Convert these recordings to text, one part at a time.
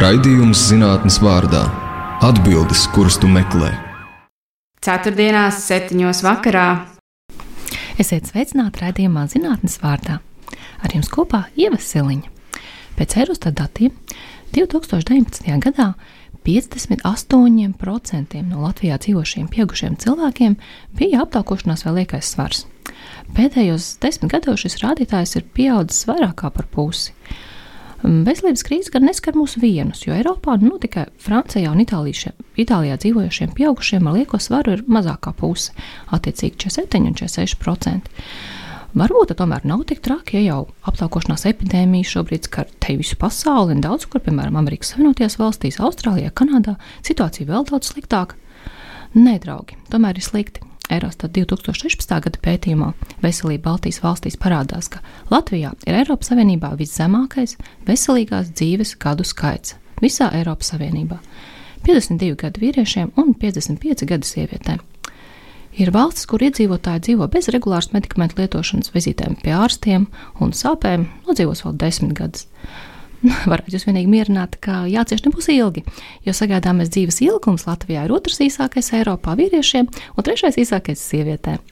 Raidījums zinātnes vārdā - atbildes, kuras tu meklē. Ceturtdienās, septiņos vakarā. Esiet sveicināti raidījumā zinātnes vārdā. Ar jums kopā Ieva Siliņa. Pēc Eurostat datiem 2019. gadā 58% no Latvijā dzīvošiem pieaugušiem cilvēkiem bija aptaukošanās vēl liekais svars. Pēdējos desmit gados šis rādītājs ir pieaudzis vairāk par pusi. Veselības krīze gan neskar mūs vienus, jo Eiropā, nu tikai Francijā un Itālijā, Itālijā dzīvojošiem pieaugušiem ar lieko svaru ir mazākā puse, attiecīgi 47 un 46%. Varbūt tomēr nav tik traki, ja jau aptaukošanās epidēmija šobrīd skar te visu pasauli un daudz kur, piemēram, Amerikas Savienotajās valstīs, Austrālijā, Kanādā, situācija vēl daudz sliktāka. Nē, draugi, tomēr ir slikti. Eurostat 2016. gada pētījumā Veselība Baltijas valstīs parādās, ka Latvijā ir Eiropas Savienībā viszemākais veselīgās dzīves gadu skaits visā Eiropas Savienībā - 52 gadu vīriešiem un 55 gadu sievietēm. Ir valstis, kur iedzīvotāji dzīvo bez regulāras medikamentu lietošanas, vizītēm pie ārstiem un sāpēm, nodzīvos vēl desmit gadus. varētu jūs vienīgi mierināt, ka jācieš nebūs ilgi, jo sagaidāmais dzīves ilgums Latvijā ir otrs īsākais Eiropā vīriešiem un trešais īsākais sievietēm.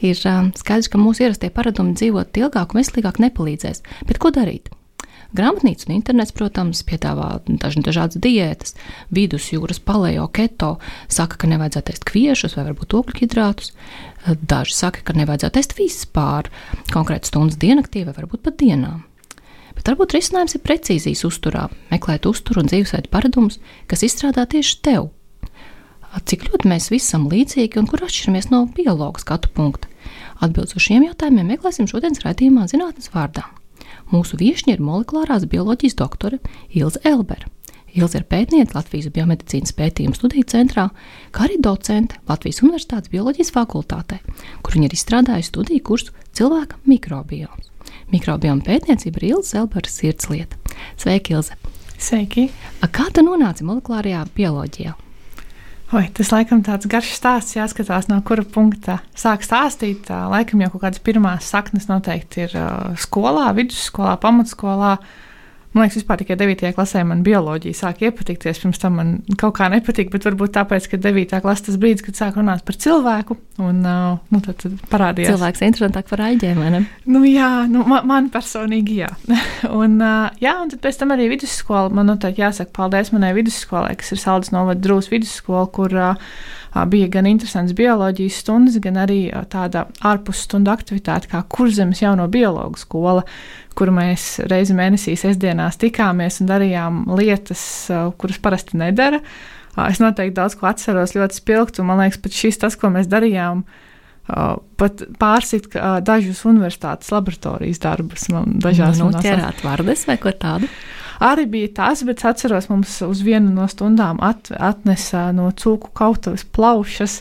Ir skaidrs, ka mūsu ierastie paradumi dzīvot ilgāk un veselīgāk nepalīdzēs, bet ko darīt? Grāmatnīca un internets, protams, piedāvā dažādas diētas. Vidusjūras paleo keto saka, ka nevajadzētu ēst kviešus vai varbūt ogļhidrātus. Daži saka, ka nevajadzētu ēst vispār konkrēti stundas diennaktī vai varbūt pat dienām. Bet varbūt risinājums ir precīzijas uzturā, meklēt uzturu un dzīvesveidu paradumus, kas izstrādā tieši tev. Cik ļoti mēs visi esam līdzīgi un kur atšķiramies no biologa skatu punkta? Atbildot uz šiem jautājumiem, meklēsim šodienas raidījumā zinātnes vārdā. Mūsu viesiņa ir molekulārās bioloģijas doktore Ilze Elbera. Ilze ir pētniece Latvijas biomedicīnas pētījuma studiju centrā, kā arī docente Latvijas Universitātes bioloģijas fakultātē, kur viņa ir izstrādājusi studiju kursu cilvēka mikrobioms. Mikrobioma pētniecība ir Ilza Zelbera sirdslieta. Sveiki, Ilze! Sveiki! Kā tu nonāci molekulārajā bioloģijā? Oi, tas laikam tāds garš stāsts, jāskatās, no kura punkta sāk stāstīt. Laikam jau kaut kādas pirmās saknes noteikti ir skolā, vidusskolā, pamatskolā. Man liekas, vispār tikai 9. klasē man bioloģija sāk iepatikties. Pirms tam man kaut kā nepatika, bet varbūt tāpēc, ka 9. klasē tas brīdis, kad sāk runāt par cilvēku, un nu, tad, tad parādījās. Cilvēks ir interesantāk par aģēm, vai ne? Nu, jā, nu, man, man personīgi jā. un, jā, un tad pēc tam arī vidusskola. Man noteikti jāsaka paldies manai vidusskolai, kas ir Saldus novada drūs vidusskola, kur bija gan interesants bioloģijas stundas, gan arī tāda ārpusstundu aktivitāte kā kurzemes jauno biologu skola kur mēs reizi mēnesī sestdienās tikāmies un darījām lietas, kuras parasti nedara. Es noteikti daudz ko atceros ļoti spilgti, un man liekas, pat šis tas, ko mēs darījām, pat pārsit dažus universitātes laboratorijas darbus. Man dažās nu, nu, ķerāt vardes vai ko tādu. Arī bija tas, bet atceros, mums uz vienu no stundām at, atnesa no cūku kautuves plaušas.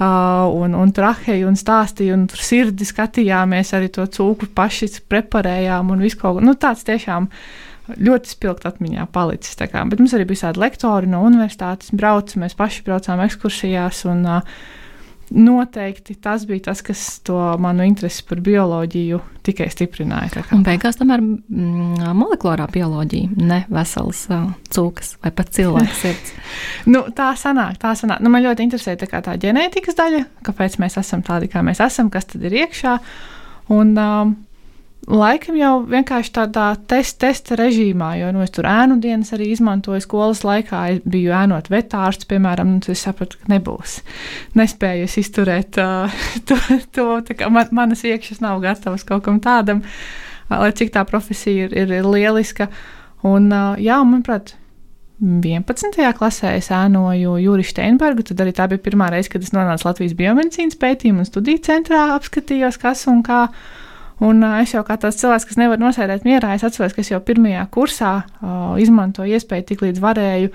Uh, un, un traheju un stāstīju, un tur sirdi skatījāmies, arī to cūku paši preparējām un visu kaut ko. Nu, tāds tiešām ļoti spilgt atmiņā palicis. Bet mums arī bija tādi lektori no universitātes, braucu, mēs paši braucām ekskursijās. Un, uh, noteikti tas bija tas, kas to manu interesi par bioloģiju tikai stiprināja. Un beigās tomēr mm, molekulārā bioloģija, ne veselas cūkas vai pat cilvēks sirds. nu, tā sanāk, tā sanāk. Nu, man ļoti interesē tā, tā ģenētikas daļa, kāpēc mēs esam tādi, kā mēs esam, kas tad ir iekšā. Un, um, Laikam jau vienkārši tādā test, testa režīmā, jo nu, es tur ēnu dienas arī izmantoju skolas laikā. Es biju ēnot vetārsts, piemēram, un es sapratu, ka nebūs. Nespēju es izturēt uh, to, to man, manas iekšas nav gatavas kaut kam tādam, lai cik tā profesija ir, ir, ir lieliska. Un, uh, jā, manuprāt, 11. klasē es ēnoju Jūriju Steinbergu. Tad arī tā bija pirmā reize, kad es nonācu Latvijas biomedicīnas pētījumu un studiju centrā, apskatījos, kas un kā. Un uh, es jau kā tāds cilvēks, kas nevar nosēdēt mierā, es atceros, ka es jau pirmajā kursā uh, izmantoju iespēju tik līdz varēju,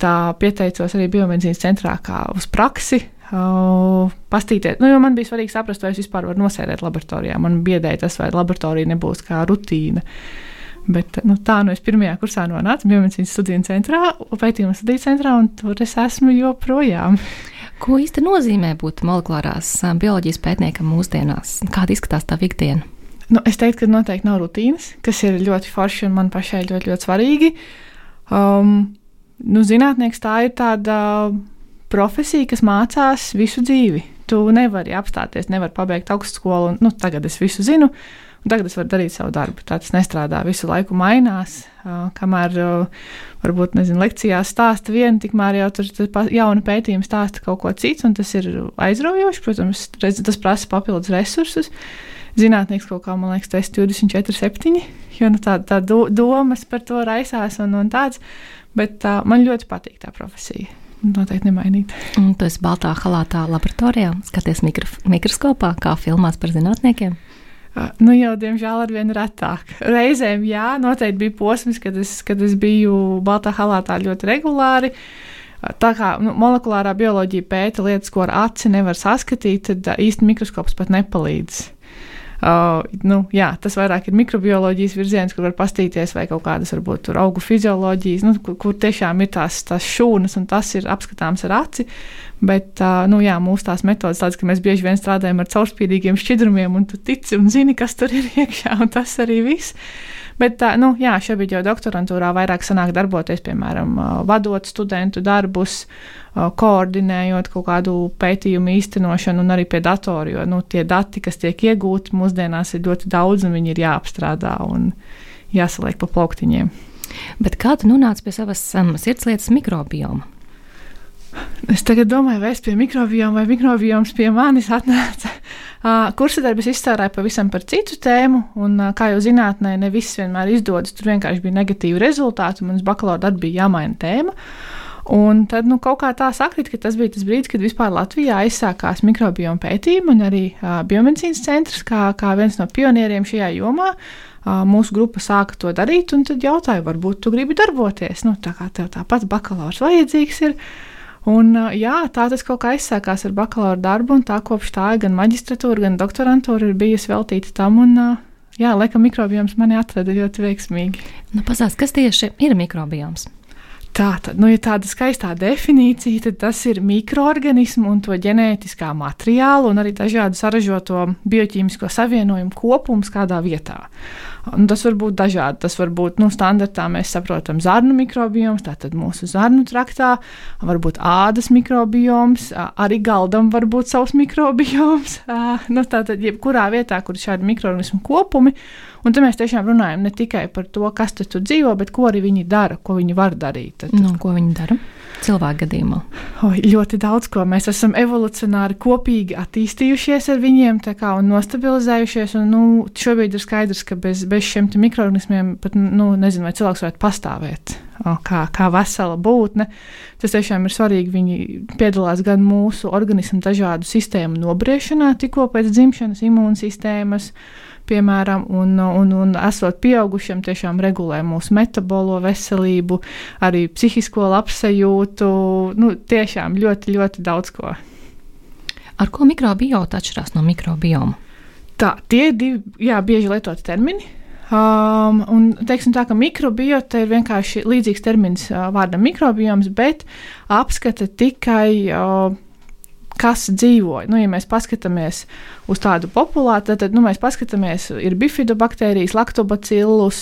tā pieteicos arī biomedicīnas centrā kā uz praksi. Uh, pastīties, nu, jo man bija svarīgi saprast, vai es vispār varu nosēdēt laboratorijā. Man biedēja tas, vai laboratorija nebūs kā rutīna. Bet nu, tā nu es pirmajā kursā nonācu biomedicīnas studiju centrā, pētījuma studiju centrā, un tur es esmu joprojām. Ko īsti nozīmē būt molekulārās bioloģijas pētniekam mūsdienās? Kāda izskatās tā ikdiena? Nu, es teiktu, ka noteikti nav rutīnas, kas ir ļoti forši un man pašai ļoti, ļoti svarīgi. Um, nu, zinātnieks tā ir tāda profesija, kas mācās visu dzīvi. Tu nevari apstāties, nevari pabeigt augstskolu, un nu, tagad es visu zinu, un tagad es varu darīt savu darbu. Tā tas nestrādā, visu laiku mainās. Uh, kamēr uh, varbūt nezinu, lekcijās stāsta viena, tikmēr jau tur jauna pētījuma stāsta kaut ko citu, un tas ir aizraujoši. Protams, tas prasa papildus resursus. Zinātnīgs kaut kā, man liekas, tas ir 24, 7, jo nu, tā, tā do, domas par to raisās un, un tāds. Bet uh, man ļoti patīk tā profesija. Noteikti nemainīt. Un tu esi baltā halātā laboratorijā, skaties mikro, mikroskopā, kā filmās par zinātniekiem. Nu, jau, diemžēl, ar vien retāk. Reizēm, jā, noteikti bija posms, kad es, kad es biju baltā halātā ļoti regulāri. Tā kā nu, molekulārā bioloģija pēta lietas, ko ar aci nevar saskatīt, tad īsti mikroskops pat nepalīdz. Uh, nu, jā, tas vairāk ir mikrobioloģijas virziens, kur var pastīties, vai kaut kādas varbūt augu fizioloģijas, nu, kur, kur tiešām ir tās, tās šūnas, un tas ir apskatāms ar aci. Bet uh, nu, jā, mūsu tās metodas tādas, ka mēs bieži vien strādājam ar caurspīdīgiem šķidrumiem, un tu tici un zini, kas tur ir iekšā, un tas arī viss. Bet, nu, jā, šobrīd jau doktorantūrā vairāk sanāk darboties, piemēram, vadot studentu darbus, koordinējot kaut kādu pētījumu īstenošanu un arī pie datora, jo nu, tie dati, kas tiek iegūti mūsdienās, ir ļoti daudz un viņi ir jāapstrādā un jāsaliek pa plauktiņiem. Bet kā tu nonāci pie savas um, sirdslietas mikrobioma? Es domāju, vai es pie mikrobioma vai mikrobioms pie manis atnāca. Kursa darbus izstrādāju pavisam par citu tēmu, un, kā jau zinātnē, ne viss vienmēr izdodas. Tur vienkārši bija negatīvi rezultāti, un manas bakalaura darba bija jāmaina tēma. Un tad nu, kaut kā tā sakrit, ka tas bija tas brīdis, kad vispār Latvijā aizsākās mikrobioma pētījumi un arī uh, biomedicīnas centrs kā, kā viens no pionieriem šajā jomā. Uh, mūsu grupa sāka to darīt, un tad jautāja, varbūt tu gribi darboties. Nu, tā kā tev tāpat bakalaurs vajadzīgs ir. Un, jā, tā tas kaut kā aizsākās ar bakalaura darbu, un tā kopš tā gan maģistratūra, gan doktorantūra ir bijusi veltīta tam. Un, jā, laikam mikrobioms mani atrada ļoti veiksmīgi. Nu, Pasāst, kas tieši ir mikrobioms? Tā tad, nu, ja tāda skaistā definīcija, tad tas ir mikroorganismu un to ģenētiskā materiālu un arī dažādu saražoto bioķīmisko savienojumu kopums kādā vietā. Un tas var būt dažādi. Tas var būt nu, standartā, mēs saprotam, zarnu mikrobioms, tātad mūsu zarnu traktā, varbūt ādas mikrobioms, arī galdam var būt savs mikrobioms. Nu, tātad, jebkurā vietā, kur ir šādi mikroorganismu kopumi, un tad mēs tiešām runājam ne tikai par to, kas tur dzīvo, bet ko arī viņi dara, ko viņi var darīt. Tad, nu, ko viņi dara? Cilvēku gadījumā? O, ļoti daudz ko. Mēs esam evolucionāri kopīgi attīstījušies ar viņiem kā, un nostabilizējušies. Un, nu, šobrīd ir skaidrs, ka bez, bez šiem mikroorganismiem pat nu, nezinu, vai cilvēks varētu pastāvēt. O, kā, kā vesela būtne. Tas tiešām ir svarīgi. Viņi piedalās gan mūsu organismu dažādu sistēmu nobriešanā, tikko pēc dzimšanas imūnsistēmas, piemēram, un, un, un esot pieaugušiem, tiešām regulē mūsu metabolo veselību, arī psihisko labsajūtu. Nu, tiešām ļoti, ļoti daudz ko. Ar ko mikrobiota atšķirās no mikrobioma? Tā, tie ir divi jā, bieži lietoti termini. Um, un, teiksim, tā, mikrobiota ir vienkārši līdzīgs termins uh, vārdam mikrobioms, bet apskata tikai uh, kas dzīvo. Nu, ja mēs paskatāmies uz tādu populāciju, tad nu, mēs paskatāmies, ir bifidobakterijas, laktobacillus,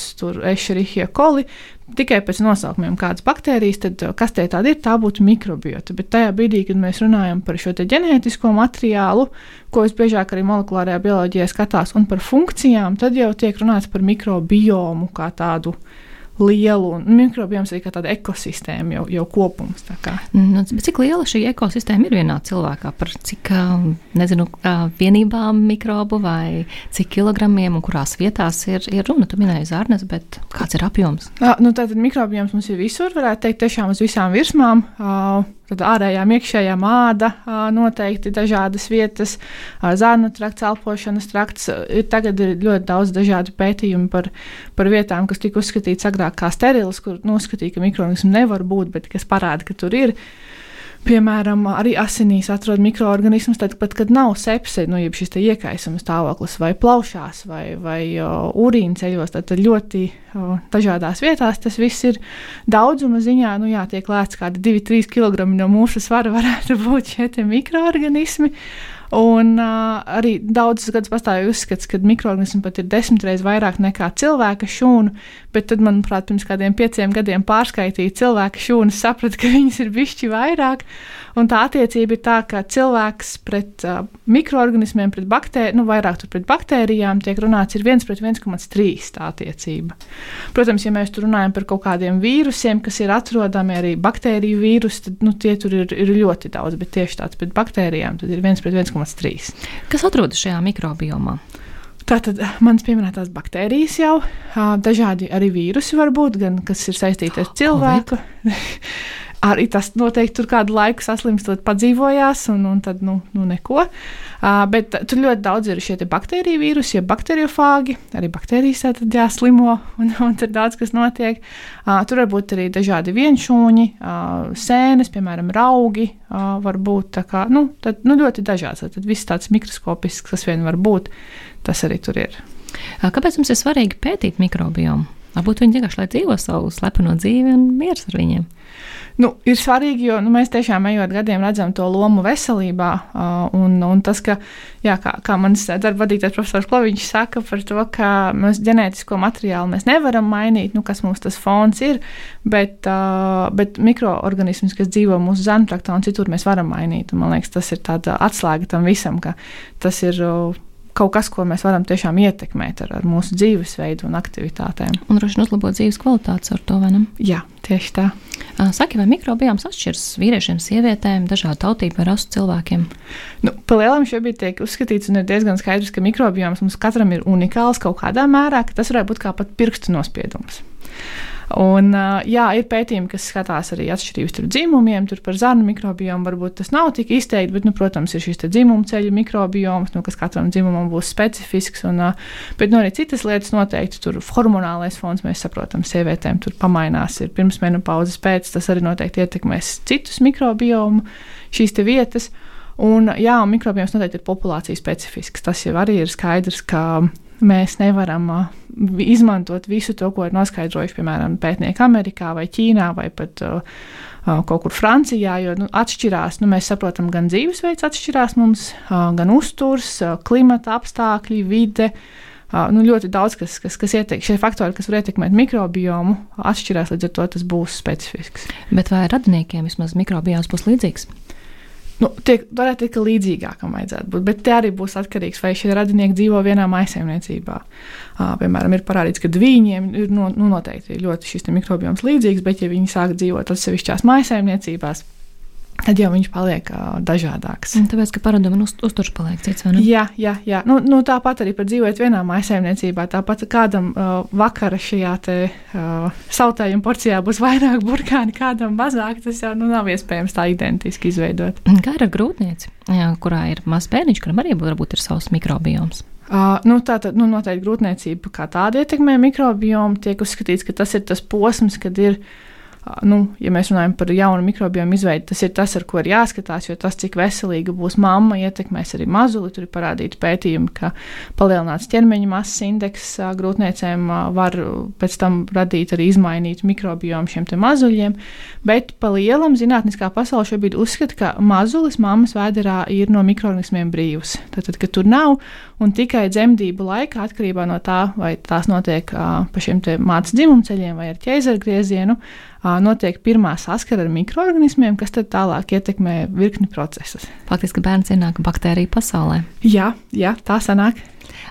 ešerihija koli. Tikai pēc nosaukumiem, kādas baktērijas, tad kas tie tādi ir, tā būtu mikrobiota. Bet tajā brīdī, kad mēs runājam par šo ģenētisko materiālu, ko visbiežāk arī molekulārajā bioloģijā skatās, un par funkcijām, tad jau tiek runāts par mikrobiomu kā tādu lielu, un mikrobioms arī kā tāda ekosistēma, jau, jau kopums. Nu, cik liela šī ekosistēma ir vienā cilvēkā? Par cik nezinu, vienībām mikrobu vai cik kilogramiem un kurās vietās ir, ir runa? Tu minēji zārnes, bet kāds ir apjoms? À, nu, tātad mikrobioms mums ir visur, varētu teikt, tiešām uz visām virsmām. Uh, Tad ārējām, iekšējām āda noteikti dažādas vietas, zārnu trakts, elpošanas trakts. Ir tagad ir ļoti daudz dažādu pētījumu par, par vietām, kas tika uzskatītas agrāk kā sterilas, kur noskatīja, ka mikroorganismi nevar būt, bet kas parāda, ka tur ir. Piemēram, arī asinīs atrod mikroorganismus, tad pat, kad nav sepse, nu, jeb šis iekaisuma stāvoklis, vai plaušās, vai, vai uh, urīna ceļos, tad, tad ļoti uh, dažādās vietās tas viss ir daudzuma ziņā. Nu, jā, tiek lēts kādi 2-3 kg no mūsu svara varētu būt šie mikroorganismi. Un uh, arī daudzus gadus pastāvēja uzskats, ka mikroorganismi pat ir desmit reizes vairāk nekā cilvēka šūnu, bet tad, manuprāt, pirms kādiem pieciem gadiem pārskaitīja cilvēka šūnas, saprata, ka viņas ir bišķi vairāk. Un tā attiecība ir tā, ka cilvēks pret uh, mikroorganismiem, pret baktērijām, nu, vairāk pret baktērijām tiek runāts, ir 1 pret 1,3 tā attiecība. Protams, ja mēs runājam par kaut kādiem vīrusiem, kas ir atrodami arī baktēriju vīrusi, tad nu, tie tur ir, ir ļoti daudz, bet tieši tāds pret baktērijām ir 1 pret 1,3. Kas atrodas šajā mikrobiomā? Tātad manas pieminētās baktērijas jau, dažādi arī vīrusi var būt, gan kas ir saistīti ar cilvēku. Arī tas noteikti tur kādu laiku saslimstot padzīvojās, un, un tad nu, nu neko. Uh, bet tur ļoti daudz ir šie baktēriju vīrusi, ja bakteriofāgi, arī baktērijas tad jāslimo, un, un tur daudz kas notiek. Uh, tur var būt arī dažādi vienšūņi, uh, sēnes, piemēram, raugi, uh, var būt kā, nu, tad, nu, ļoti dažāds. Tad viss tāds mikroskopisks, kas vien var būt, tas arī tur ir. Kāpēc mums ir svarīgi pētīt mikrobiomu? Varbūt viņi vienkārši lai dzīvo savu slepeno dzīvi un miers ar viņiem. Nu, ir svarīgi, jo nu, mēs tiešām ejot gadiem redzam to lomu veselībā. Uh, un, un tas, ka, jā, kā, kā mans darba vadītājs profesors Kloviņš saka par to, ka mēs ģenētisko materiālu mēs nevaram mainīt, nu, kas mums tas fons ir, bet, uh, bet mikroorganismus, kas dzīvo mūsu zemtraktā un citur, mēs varam mainīt. Un, man liekas, tas ir tāda atslēga tam visam, ka tas ir. Uh, kaut kas, ko mēs varam tiešām ietekmēt ar, ar mūsu dzīvesveidu un aktivitātēm. Un droši vien uzlabot dzīves kvalitātes ar to, vai ne? Jā, tieši tā. Saki, vai mikrobioms atšķiras vīriešiem, sievietēm, dažādu tautību vai rasu cilvēkiem? Nu, Palielam šobrīd tiek uzskatīts, un ir diezgan skaidrs, ka mikrobioms mums katram ir unikāls kaut kādā mērā, ka tas varētu būt kā pat pirkstu nospiedums. Un, jā, ir pētījumi, kas skatās arī atšķirības starp dzimumiem. Tur par zarnu mikrobiomu varbūt tas nav tik izteikti, bet, nu, protams, ir šis dzimuma ceļu mikrobioms, nu, kas katram dzimumam būs specifisks. Un, bet nu, arī citas lietas noteikti tur hormonālais fons, mēs saprotam, sievietēm tur pamainās. Ir pirms menopauzes pēc, tas arī noteikti ietekmēs citus mikrobiomu šīs vietas. Un, jā, un mikrobioms noteikti ir populācijas specifisks. Tas jau arī ir skaidrs, ka mēs nevaram uh, izmantot visu to, ko ir noskaidrojuši, piemēram, pētnieki Amerikā vai Ķīnā vai pat uh, uh, kaut kur Francijā, jo nu, atšķirās, nu, mēs saprotam, gan dzīvesveids atšķirās mums, uh, gan uzturs, uh, klimata apstākļi, vide. Uh, nu, ļoti daudz, kas, kas, kas ietekmē, šie faktori, kas var ietekmēt mikrobiomu, atšķirās, līdz ar to tas būs specifisks. Bet vai radiniekiem vismaz mikrobioms būs līdzīgs? Nu, tiek, varētu teikt, ka līdzīgākam vajadzētu būt. Bet te arī būs atkarīgs, vai šie radinieki dzīvo vienā maisaimniecībā. Uh, piemēram, ir parādīts, ka viņiem ir no, nu, noteikti ļoti šis mikrobioms līdzīgs, bet ja viņi sāk dzīvot atsevišķās maisaimniecībās, tad jau viņš paliek uh, dažādāks. Tāpēc, ka paradumi uz, uzturs paliek cits, vai ne? Jā, jā, jā. Nu, nu, tāpat arī par dzīvot vienā maisaimniecībā. Tāpat kādam uh, vakara šajā te, uh, sautējuma porcijā būs vairāk burkāni, kādam mazāk. Tas jau nu, nav iespējams tā identiski izveidot. Kā ir ar grūtnieci, jā, kurā ir mazs bērniņš, kuram arī varbūt ir savs mikrobioms? Uh, nu, tā tad nu, noteikti grūtniecība kā tāda ietekmē mikrobiomu. Tiek uzskatīts, ka tas ir tas posms, kad ir ielikās nu, ja mēs runājam par jaunu mikrobiomu izveidi, tas ir tas, ar ko ir jāskatās, jo tas, cik veselīga būs mamma, ietekmēs arī mazuli. Tur ir parādīti pētījumi, ka palielināts ķermeņa masas indeks grūtniecēm var pēc tam radīt arī izmainītu mikrobiomu šiem mazuļiem. Bet pa lielam zinātniskā pasaule šobrīd uzskata, ka mazulis mammas vēderā ir no mikroorganismiem brīvs. Tātad, ka tur nav un tikai dzemdību laikā, atkarībā no tā, vai tās notiek pa šiem mātes dzimumceļiem vai ar ķēzargriezienu, uh, notiek pirmā saskara ar mikroorganismiem, kas tad tālāk ietekmē virkni procesus. Faktiski bērns ienāk baktēriju pasaulē. Jā, jā tā sanāk.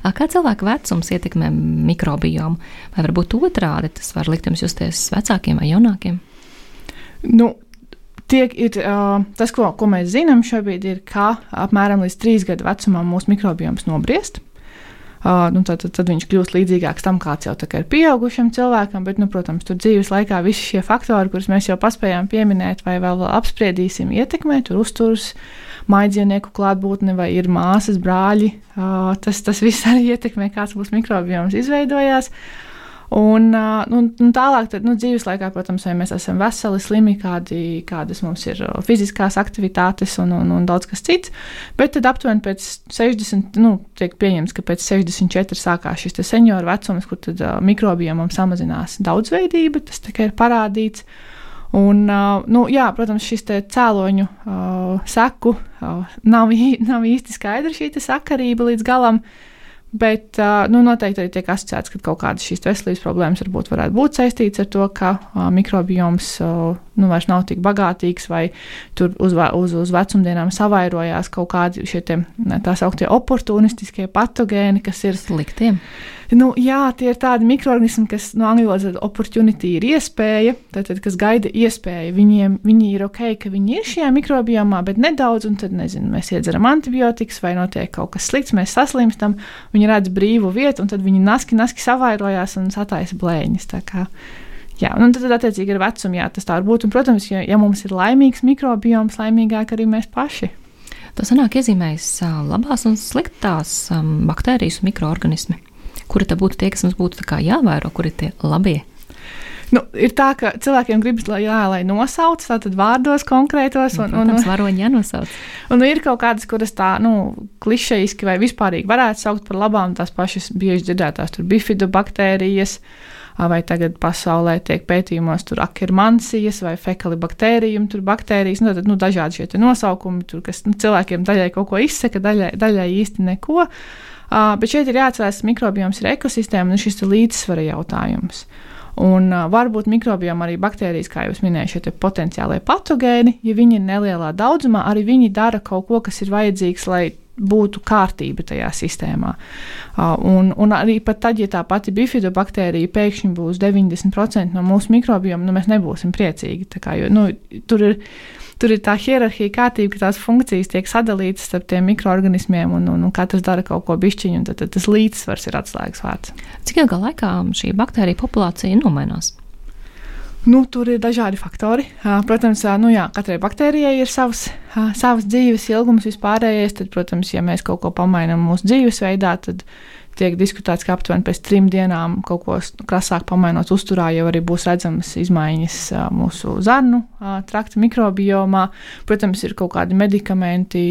Kā cilvēka vecums ietekmē mikrobiomu? Vai varbūt otrādi tas var likt jums justies vecākiem vai jaunākiem? Nu, Tiek, ir, uh, tas, ko, ko mēs zinām šobrīd, ir, ka apmēram līdz trīs gadu vecumam mūsu mikrobioms nobriest. Uh, nu, tad, tad, tad viņš kļūst līdzīgāks tam, kāds jau ir pieaugušam cilvēkam, bet, nu, protams, tur dzīves laikā visi šie faktori, kurus mēs jau paspējām pieminēt, vai vēl, apspriedīsim, ietekmē tur uzturs, maidzīvnieku klātbūtne, vai ir māsas, brāļi. Uh, tas, tas viss arī ietekmē, kāds mūsu mikrobioms izveidojās. Uh, Un, nu, un tālāk, tad, nu, dzīves laikā, protams, vai mēs esam veseli, slimi, kādi, kādas mums ir fiziskās aktivitātes un, un, un daudz kas cits. Bet tad aptuveni pēc 60, nu, tiek pieņemts, ka pēc 64 sākās šis senioru vecums, kur tad uh, mikrobiomam samazinās daudzveidība, tas tikai ir parādīts. Un, uh, nu, jā, protams, šis cēloņu uh, seku nav, nav īsti skaidra šī sakarība līdz galam. Bet nu, noteikti arī tiek asociēts, ka kaut kādas šīs veselības problēmas varbūt varētu būt saistītas ar to, ka mikrobioms nu, vairs nav tik bagātīgs, vai tur uz, uz, uz vecumdienām savairojās kaut kādi šie tie, tā sauktie oportunistiskie patogēni, kas ir sliktiem. Nu, jā, tie ir tādi mikroorganismi, kas no angļu valodas opportunity ir iespēja, tātad, kas gaida iespēju. Viņiem viņi ir ok, ka viņi ir šajā mikrobiomā, bet nedaudz, un tad, nezinu, mēs iedzeram antibiotikas vai notiek kaut kas slikts, mēs saslimstam, viņi redz brīvu vietu, un tad viņi naski, naski savairojās un sataisa blēņas. Jā, un tad, attiecīgi, ar vecumu jā, tas tā var būt. Un, protams, ja, ja mums ir laimīgs mikrobioms, laimīgāk arī mēs paši. Tas sanāk iezīmējas labās un sliktās baktērijas un mikroorganismi. Kuri tad būtu tie, kas mums būtu jāvēro, kuri ir tie labie? Nu, ir tā, ka cilvēkiem gribas, lai, jā, lai nosauc tātad vārdos konkrētos. Un, nu, protams, un, varoņi jānosauc. Un, un ir kaut kādas, kuras tā, nu, klišejiski vai vispārīgi varētu saukt par labām, tās pašas bieži dzirdētās, tur bifidobaktērijas. baktērijas vai tagad pasaulē tiek pētījumos tur akirmansijas vai fekalibaktērijum, tur baktērijas, nu, tad, nu, dažādi šie nosaukumi, tur, kas nu, cilvēkiem daļai kaut ko izsaka, daļai, daļai īsti neko. Uh, bet šeit ir jāatcerās, ka mikrobioms ir ekosistēma un šis ir līdzsvara jautājums. Un uh, varbūt mikrobiomā arī baktērijas, kā jau minēju, šie potenciālie patogēni, ja viņi ir nelielā daudzumā, arī viņi dara kaut ko, kas ir vajadzīgs, lai būtu kārtība tajā sistēmā. Un, un arī tad, ja tā pati bifidobakterija pēkšņi būs 90% no mūsu mikrobioma, nu, mēs nebūsim priecīgi. Kā, jo, nu, tur, ir, tur ir tā hierarhija kārtība, ka tās funkcijas tiek sadalītas starp tiem mikroorganismiem, un, un, un katrs dara kaut ko bišķiņu, un tad, tad tas līdzsvars ir atslēgas vārds. Cik ilgā laikā šī baktērija populācija nomainās? Nu, tur ir dažādi faktori. Protams, nu, jā, katrai baktērijai ir savs, savs dzīves ilgums vispārējais. Tad, protams, ja mēs kaut ko pamainām mūsu dzīvesveidā, tad tiek diskutēts, ka aptuveni pēc trim dienām kaut ko krasāk pamainot uzturā, jau arī būs redzamas izmaiņas mūsu zarnu trakta mikrobiomā. Protams, ir kaut kādi medikamenti,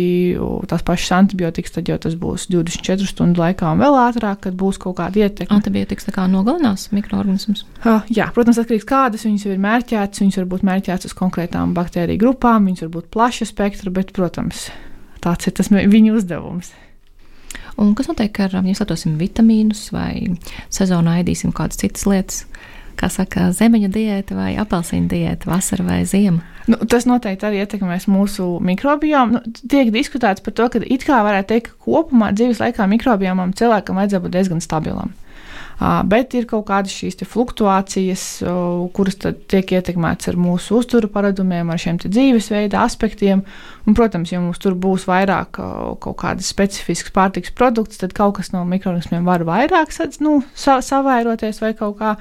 tās pašas antibiotikas, tad jau tas būs 24 stundu laikā un vēl ātrāk, kad būs kaut kāda ietekme. Antibiotikas tā kā nogalinās mikroorganismus? Jā, protams, atkarīgs kādas viņas ir mērķētas. Viņas var būt mērķētas uz konkrētām baktēriju grupām, viņas var būt plaša spektra, bet, protams, tāds ir tas viņu uzdevums. Un kas notiek ar, ja lietosim vitamīnus vai sezonā ēdīsim kādas citas lietas? Kā saka, zemeņa diēta vai apelsīna diēta, vasara vai ziema? Nu, tas noteikti arī ietekmēs mūsu mikrobiomu. Nu, tiek diskutēts par to, ka it kā varētu teikt, ka kopumā dzīves laikā mikrobiomam cilvēkam vajadzētu būt diezgan stabilam. Bet ir kaut kādas šīs fluktuācijas, kuras tiek ietekmētas ar mūsu uzturu paradumiem, ar šiem dzīvesveida aspektiem. Un, protams, ja mums tur būs vairāk kaut kādas specifiskas pārtiks produkts, tad kaut kas no mikroorganismiem var vairāk nu, sa savairoties vai kaut kā.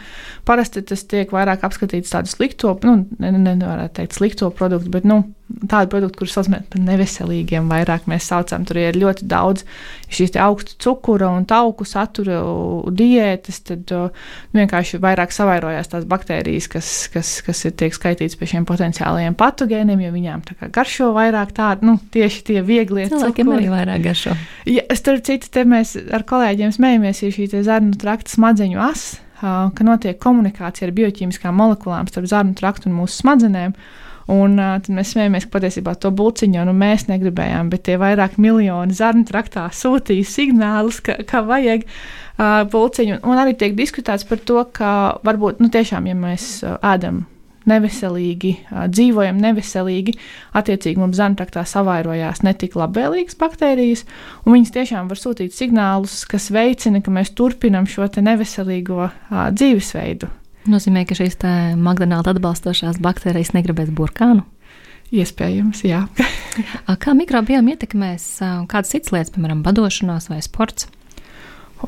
Parasti tas tiek vairāk apskatīts tādu slikto, nu, ne, ne, nevarētu teikt slikto produktu, bet, nu, tādu produktu, kurus saucam par neveselīgiem, vairāk mēs saucam. Tur ir ļoti daudz šīs augstu cukura un tauku satura diētas, tad nu, vienkārši vairāk savairojās tās baktērijas, kas, kas, kas ir tiek skaitītas pie šiem potenciālajiem patogēniem, jo viņām garšo vairāk tādu, nu, tieši tie vieglie cilvēkiem arī vairāk garšo. Ja, starp citu, te mēs ar kolēģiem smējamies, ir šī zarnu trakta smadzeņu asa, ka notiek komunikācija ar bioķīmiskām molekulām starp zarnu traktu un mūsu smadzenēm. Un uh, tad mēs smējamies, ka patiesībā to buļciņu nu, mēs negribējām, bet tie vairāk miljoni zarnu traktā sūtīja signālus, ka, ka vajag uh, buļciņu. Un arī tiek diskutēts par to, ka varbūt nu, tiešām, ja mēs uh, ēdam neveselīgi, dzīvojam neveselīgi, attiecīgi mums zemtraktā savairojās netik labvēlīgas baktērijas, un viņas tiešām var sūtīt signālus, kas veicina, ka mēs turpinam šo neveselīgo dzīvesveidu nozīmē, ka šīs McDonald's atbalstošās baktērijas negribēs burkānu? Iespējams, jā. Kā mikrobioma ietekmēs kādas citas lietas, piemēram, badošanās vai sports?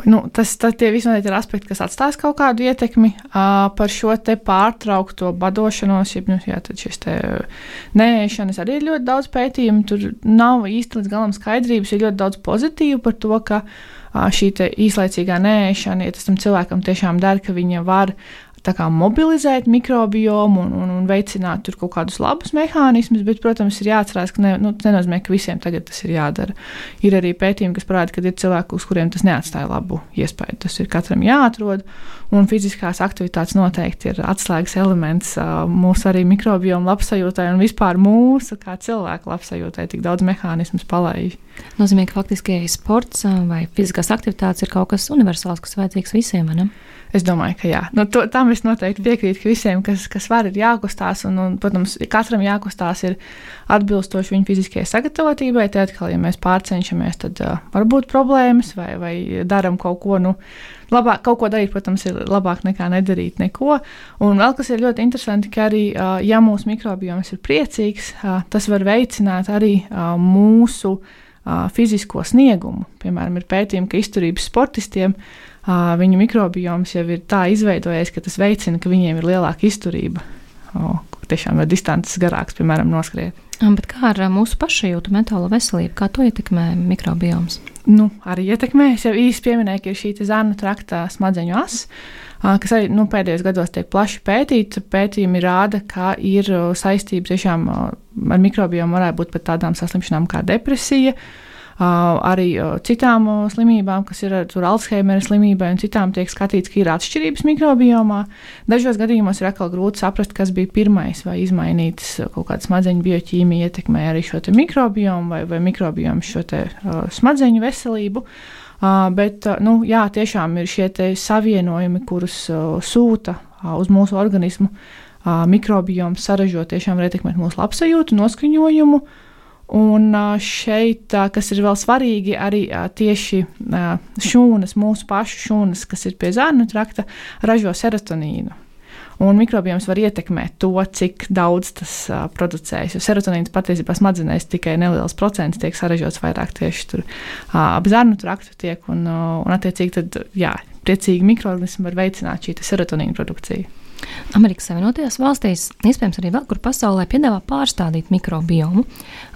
Nu, tas tie visi ir aspekti, kas atstās kaut kādu ietekmi uh, par šo pārtraukto badošanos. Ja, nu, jā, tad šis nēšanas arī ir ļoti daudz pētījumu. Tur nav īsti līdz galam skaidrības. Ir ļoti daudz pozitīvu par to, ka uh, šī īslaicīgā nēšana, ja tas tam cilvēkam tiešām dara, ka viņa var kā, mobilizēt mikrobiomu un, un, un veicināt tur kaut kādus labus mehānismus, bet, protams, ir jāatcerās, ka ne, nu, nenozīmē, ka visiem tagad tas ir jādara. Ir arī pētījumi, kas parāda, ka ir cilvēki, uz kuriem tas neatstāja labu iespēju. Tas ir katram jāatrod, un fiziskās aktivitātes noteikti ir atslēgas elements mūsu arī mikrobioma labsajūtai un vispār mūsu kā cilvēku labsajūtai. Tik daudz mehānismus palaiž. Nozīmē, ka faktiski sports vai fiziskās aktivitātes ir kaut kas universāls, kas vajadzīgs visiem. Ne? Es domāju, ka jā. Nu, to, tam es noteikti piekrītu, ka visiem, kas, kas var, ir jākustās. Un, un, protams, katram jākustās ir atbilstoši viņa fiziskajai sagatavotībai. Tad, atkal, ja mēs pārcenšamies, tad uh, var būt problēmas vai, vai darām kaut ko. Nu, Labāk, kaut ko darīt, protams, ir labāk nekā nedarīt neko. Un vēl kas ir ļoti interesanti, ka arī, uh, ja mūsu mikrobioms ir priecīgs, uh, tas var veicināt arī uh, mūsu fizisko sniegumu. Piemēram, ir pētījumi, ka izturības sportistiem uh, viņu mikrobioms jau ir tā izveidojies, ka tas veicina, ka viņiem ir lielāka izturība. O, tiešām ir distances garāks, piemēram, noskriet. Bet kā ar mūsu pašajūtu, mentālo veselību, kā to ietekmē mikrobioms? Nu, arī ietekmē. Es jau īsi pieminēju, ka ir šī zānu traktā smadzeņu asa, kas arī nu, pēdējos gados tiek plaši pētīta. Pētījumi rāda, ka ir saistība tiešām ar mikrobiomu varētu būt pat tādām saslimšanām kā depresija. Uh, arī citām slimībām, kas ir Alzheimera slimībai un citām, tiek skatīts, ka ir atšķirības mikrobiomā. Dažos gadījumos ir atkal grūti saprast, kas bija pirmais, vai izmainītas kaut kāda smadzeņu bioķīmija ietekmē arī šo mikrobiomu vai, vai mikrobiomu šo te, uh, smadzeņu veselību. Uh, bet uh, nu, jā, tiešām ir šie savienojumi, kurus uh, sūta uh, uz mūsu organismu. Uh, mikrobioms saražo tiešām ietekmēt mūsu labsajūtu, noskaņojumu, uh, Un šeit, kas ir vēl svarīgi, arī tieši šūnas, mūsu pašu šūnas, kas ir pie zārnu trakta, ražo serotonīnu. Un mikrobioms var ietekmēt to, cik daudz tas uh, producējas. Jo serotonīns patiesībā smadzenēs tikai neliels procents tiek saražots vairāk tieši tur uh, ap zarnu traktu tiek. Un, uh, un attiecīgi, tad, jā, priecīgi mikroorganismi var veicināt šī serotonīna produkciju. Amerikas Savienotajās valstīs, iespējams, arī vēl kur pasaulē piedāvā pārstādīt mikrobiomu,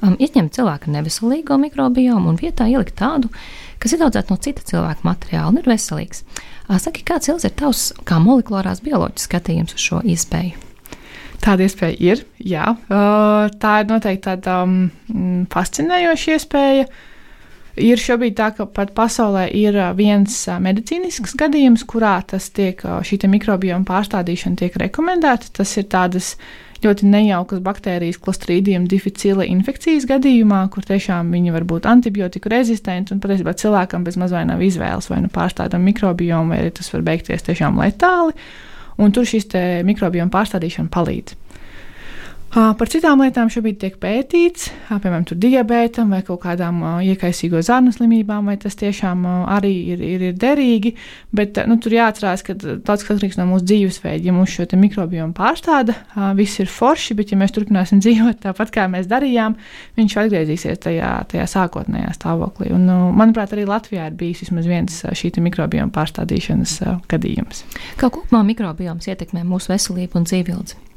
um, izņemt cilvēka neveselīgo mikrobiomu un vietā ielikt tādu, kas ir audzēta no cita cilvēka materiāla un ir veselīgs. Uh, saki, kāds ir tavs kā molekulārās bioloģijas skatījums uz šo iespēju? Tāda iespēja ir, jā. Uh, tā ir noteikti tāda um, fascinējoša iespēja. Uh, Ir šobrīd tā, ka pat pasaulē ir viens medicīnisks gadījums, kurā tiek, šī mikrobioma pārstādīšana tiek rekomendēta. Tas ir tādas ļoti nejaukas baktērijas, klostrīdiem dificila infekcijas gadījumā, kur tiešām viņi var būt antibiotiku rezistenti, un patiesībā cilvēkam bez mazliet nav izvēles vai nu pārstādām mikrobiomu, vai arī tas var beigties tiešām letāli, un tur šis mikrobioma pārstādīšana palīdz. Par citām lietām šobrīd tiek pētīts, piemēram, diabētam vai kaut kādām iekaisīgo zarnu slimībām, vai tas tiešām arī ir, ir, ir derīgi. Bet nu, tur jāatcerās, ka daudz kas atkarīgs no mūsu dzīvesveida. Ja mums šo mikrobiomu pārstāda, viss ir forši, bet ja mēs turpināsim dzīvot tāpat, kā mēs darījām, viņš atgriezīsies tajā, tajā sākotnējā stāvoklī. Un, manuprāt, arī Latvijā ir bijis vismaz viens šī mikrobioma pārstādīšanas gadījums. Kā kopumā mikrobioms ietekmē mūsu veselību un dzīvildzi?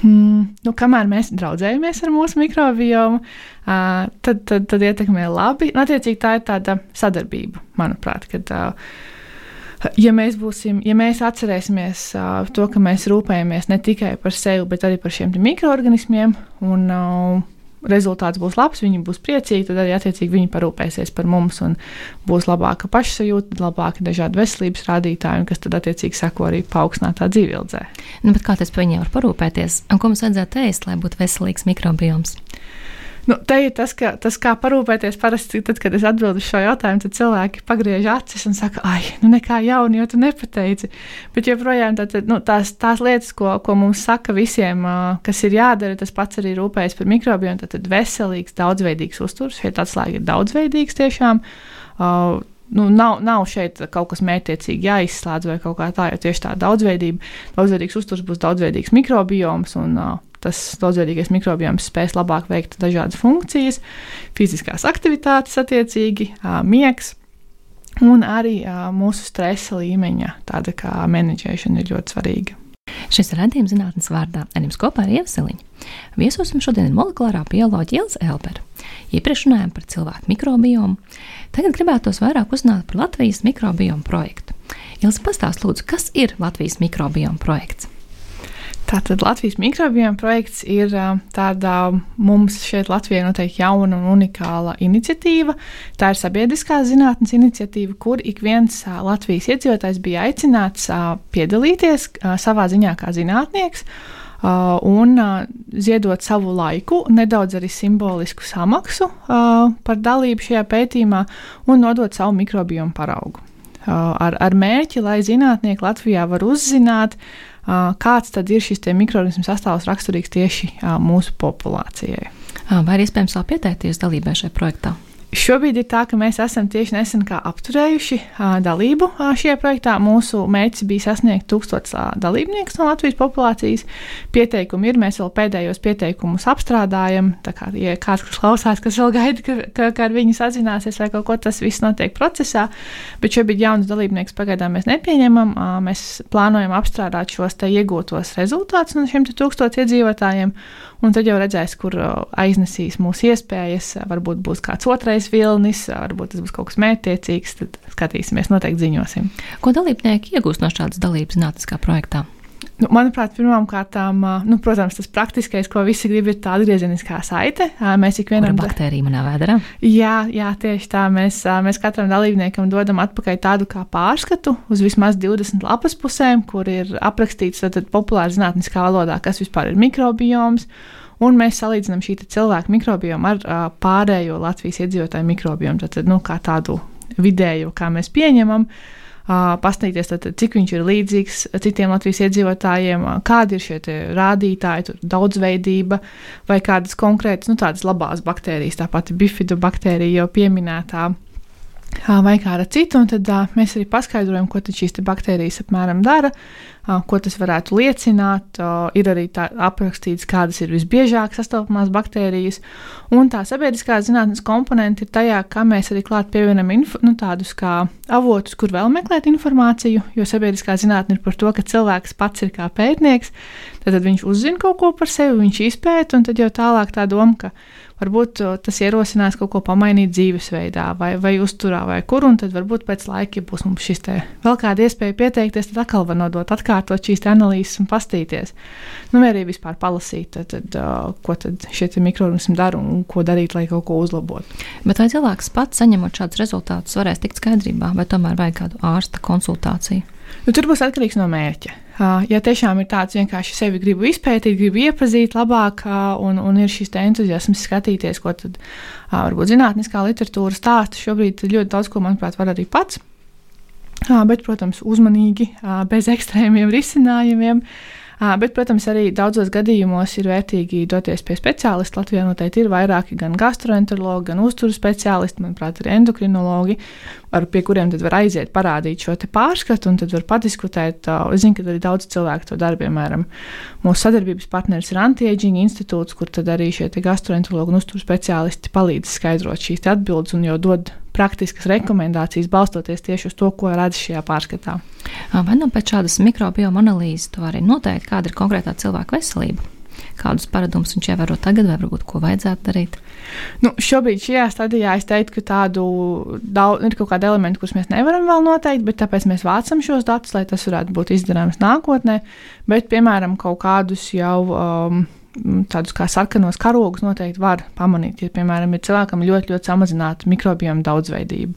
Hmm, nu, kamēr mēs draudzējamies ar mūsu mikrobiomu, uh, tad, tad, tad ietekmē labi. Un, attiecīgi, tā ir tāda sadarbība, manuprāt, kad. Uh, Ja mēs, būsim, ja mēs atcerēsimies uh, to, ka mēs rūpējamies ne tikai par sevi, bet arī par šiem mikroorganismiem, un uh, rezultāts būs labs, viņi būs priecīgi, tad arī attiecīgi viņi parūpēsies par mums un būs labāka pašsajūta, labāki dažādi veselības rādītāji, kas tad attiecīgi seko arī paaugstinātā dzīvildzē. Nu, kā tas par viņiem var parūpēties? Un ko mums vajadzētu ēst, lai būtu veselīgs mikrobioms? Nu, te ir tas, ka, tas, kā parūpēties. Parasti, tad, kad es atbildu šo jautājumu, tad cilvēki pagriež acis un saka, ah, nu nekā jauna, jo tu nepateici. Bet joprojām tā, tā, nu, tās, tās lietas, ko, ko mums saka visiem, kas ir jādara, tas pats arī rūpējas par mikrobiem. Tad, tad veselīgs, daudzveidīgs uzturs, šeit atslēga ir daudzveidīgs tiešām. Uh, nu, nav, nav šeit kaut kas mērķiecīgi jāizslēdz vai kaut kā tā, jo tieši tā daudzveidība, daudzveidīgs uzturs būs daudzveidīgs mikrobioms. Un, uh, tas daudzveidīgais mikrobioms spēs labāk veikt dažādas funkcijas, fiziskās aktivitātes, attiecīgi, miegs. Un arī mūsu stresa līmeņa tāda kā menedžēšana ir ļoti svarīga. Šis redzējums zinātnes vārdā ar jums kopā ir Ievseliņa. Viesosim šodien ir molekulārā bioloģija Ilza Elbera. Iepriekš runājām par cilvēku mikrobiomu, tagad gribētos vairāk uzzināt par Latvijas mikrobiomu projektu. Ilzi pastāst, lūdzu, kas ir Latvijas mikrobioma projekts? Tātad Latvijas mikrobioma projekts ir tāda mums šeit Latvijā noteikti jauna un unikāla iniciatīva. Tā ir sabiedriskā zinātnes iniciatīva, kur ik viens Latvijas iedzīvotājs bija aicināts piedalīties savā ziņā kā zinātnieks. Un ziedot savu laiku, nedaudz arī simbolisku samaksu par dalību šajā pētījumā un nodot savu mikrobiomu paraugu. Ar, ar mērķi, lai zinātnieki Latvijā var uzzināt, uh, kāds tad ir šis mikroorganismu sastāvs raksturīgs tieši mūsu populācijai. Vai ir iespējams vēl pieteikties dalībai šajā projektā? Šobrīd ir tā, ka mēs esam tieši nesen apturējuši uh, dalību uh, šajā projektā. Mūsu mērķis bija sasniegt tūkstotis uh, dalībniekus no Latvijas populācijas. Pieteikumi ir, mēs vēl pēdējos pieteikumus apstrādājam. Tā kā ja kāds, kas klausās, kas vēl gaida, ka, ka, ka ar viņu sazināsies vai kaut ko, tas viss notiek procesā. Bet šobrīd jaunus dalībniekus pagaidām mēs nepieņemam. Uh, mēs plānojam apstrādāt šos iegūtos rezultātus no šiem tūkstošiem iedzīvotājiem. Un tad jau redzēs, kur aiznesīs mūsu iespējas. Varbūt būs kāds otrais vilnis, varbūt tas būs kaut kas mērķtiecīgs. Tad skatīsimies, noteikti ziņosim. Ko dalībnieki iegūst no šādas dalības zinātniskā projektā? Nu, manuprāt, pirmām kārtām, nu, protams, tas praktiskais, ko visi grib, ir tā atgriezeniskā saite. Mēs ikvienam tam baktēriju manā vēdā. Jā, jā, tieši tā. Mēs, mēs katram dalībniekam dodam atpakaļ tādu kā pārskatu uz vismaz 20 lapas pusēm, kur ir aprakstīts populāra zinātniskā valodā, kas vispār ir mikrobioms. Un mēs salīdzinām šī cilvēka mikrobiomu ar uh, pārējo Latvijas iedzīvotāju mikrobiomu. Tad, nu, kā tādu vidēju, kā mēs pieņemam. Uh, pastīties, tad, cik viņš ir līdzīgs citiem Latvijas iedzīvotājiem, kādi ir šie rādītāji, daudzveidība vai kādas konkrētas, nu, tādas labās baktērijas, tā pati bifidu baktērija jau pieminētā vai kāda cita, un tad mēs arī paskaidrojam, ko šīs baktērijas apmēram dara, ko tas varētu liecināt. Ir arī aprakstīts, kādas ir visbiežāk sastopamās baktērijas, un tā sabiedriskā zinātnes komponente ir tajā, kā mēs arī klāt pievienam nu, tādus kā avotus, kur vēl meklēt informāciju, jo sabiedriskā zinātne ir par to, ka cilvēks pats ir kā pētnieks, tad, tad viņš uzzina kaut ko par sevi, viņš izpēta, un tad jau tālāk tā doma, ka varbūt tas ierosinās kaut ko pamainīt dzīvesveidā vai, vai uzturā vai kur, un tad varbūt pēc laika, ja būs mums šis te vēl kāda iespēja pieteikties, tad atkal var nodot, atkārtot šīs analīzes un pastīties. Nu, vai arī vispār palasīt, tad, tad, uh, ko tad šie mikroorganismi dara un ko darīt, lai kaut ko uzlabotu. Bet vai cilvēks pats saņemot šādus rezultātus varēs tikt skaidrībā, vai tomēr vajag kādu ārsta konsultāciju? Nu, tur būs atkarīgs no mērķa. Ja tiešām ir tāds vienkārši sevi gribu izpētīt, gribu iepazīt labāk, un, un ir šis entuziasms skatīties, ko tad varbūt zinātniskā literatūra stāsta, šobrīd ļoti daudz ko, manuprāt, var arī pats. Bet, protams, uzmanīgi, bez ekstrēmiem risinājumiem. Bet, protams, arī daudzos gadījumos ir vērtīgi doties pie speciālista. Latvijā noteikti ir vairāki gan gastroenterologi, gan uzturu speciālisti, manuprāt, arī endokrinologi, ar, pie kuriem var aiziet, parādīt šo pārskatu, un tad var padiskutēt. Es zinu, ka arī daudz cilvēku to dara, piemēram, mūsu sadarbības partneris ir Antiaging institūts, kur arī šie gastroenterologi un uzturu speciālisti palīdz skaidrot šīs atbildes un jau dod praktiskas rekomendācijas, balstoties tieši uz to, ko redz šajā pārskatā. Vai nu pēc šādas mikrobioma analīzes to arī noteikt, kāda ir konkrētā cilvēka veselība? Kādus paradumus viņš ievēro tagad, vai varbūt ko vajadzētu darīt? Nu, šobrīd šajā stadijā es teiktu, ka tādu daudz, ir kaut kādi elementi, kurus mēs nevaram vēl noteikt, bet tāpēc mēs vācam šos datus, lai tas varētu būt izdarāms nākotnē. Bet, piemēram, kaut kādus jau. Um, tādus kā sarkanos karogus noteikti var pamanīt. Ja, piemēram, ir cilvēkam ļoti, ļoti samazināta mikrobioma daudzveidība,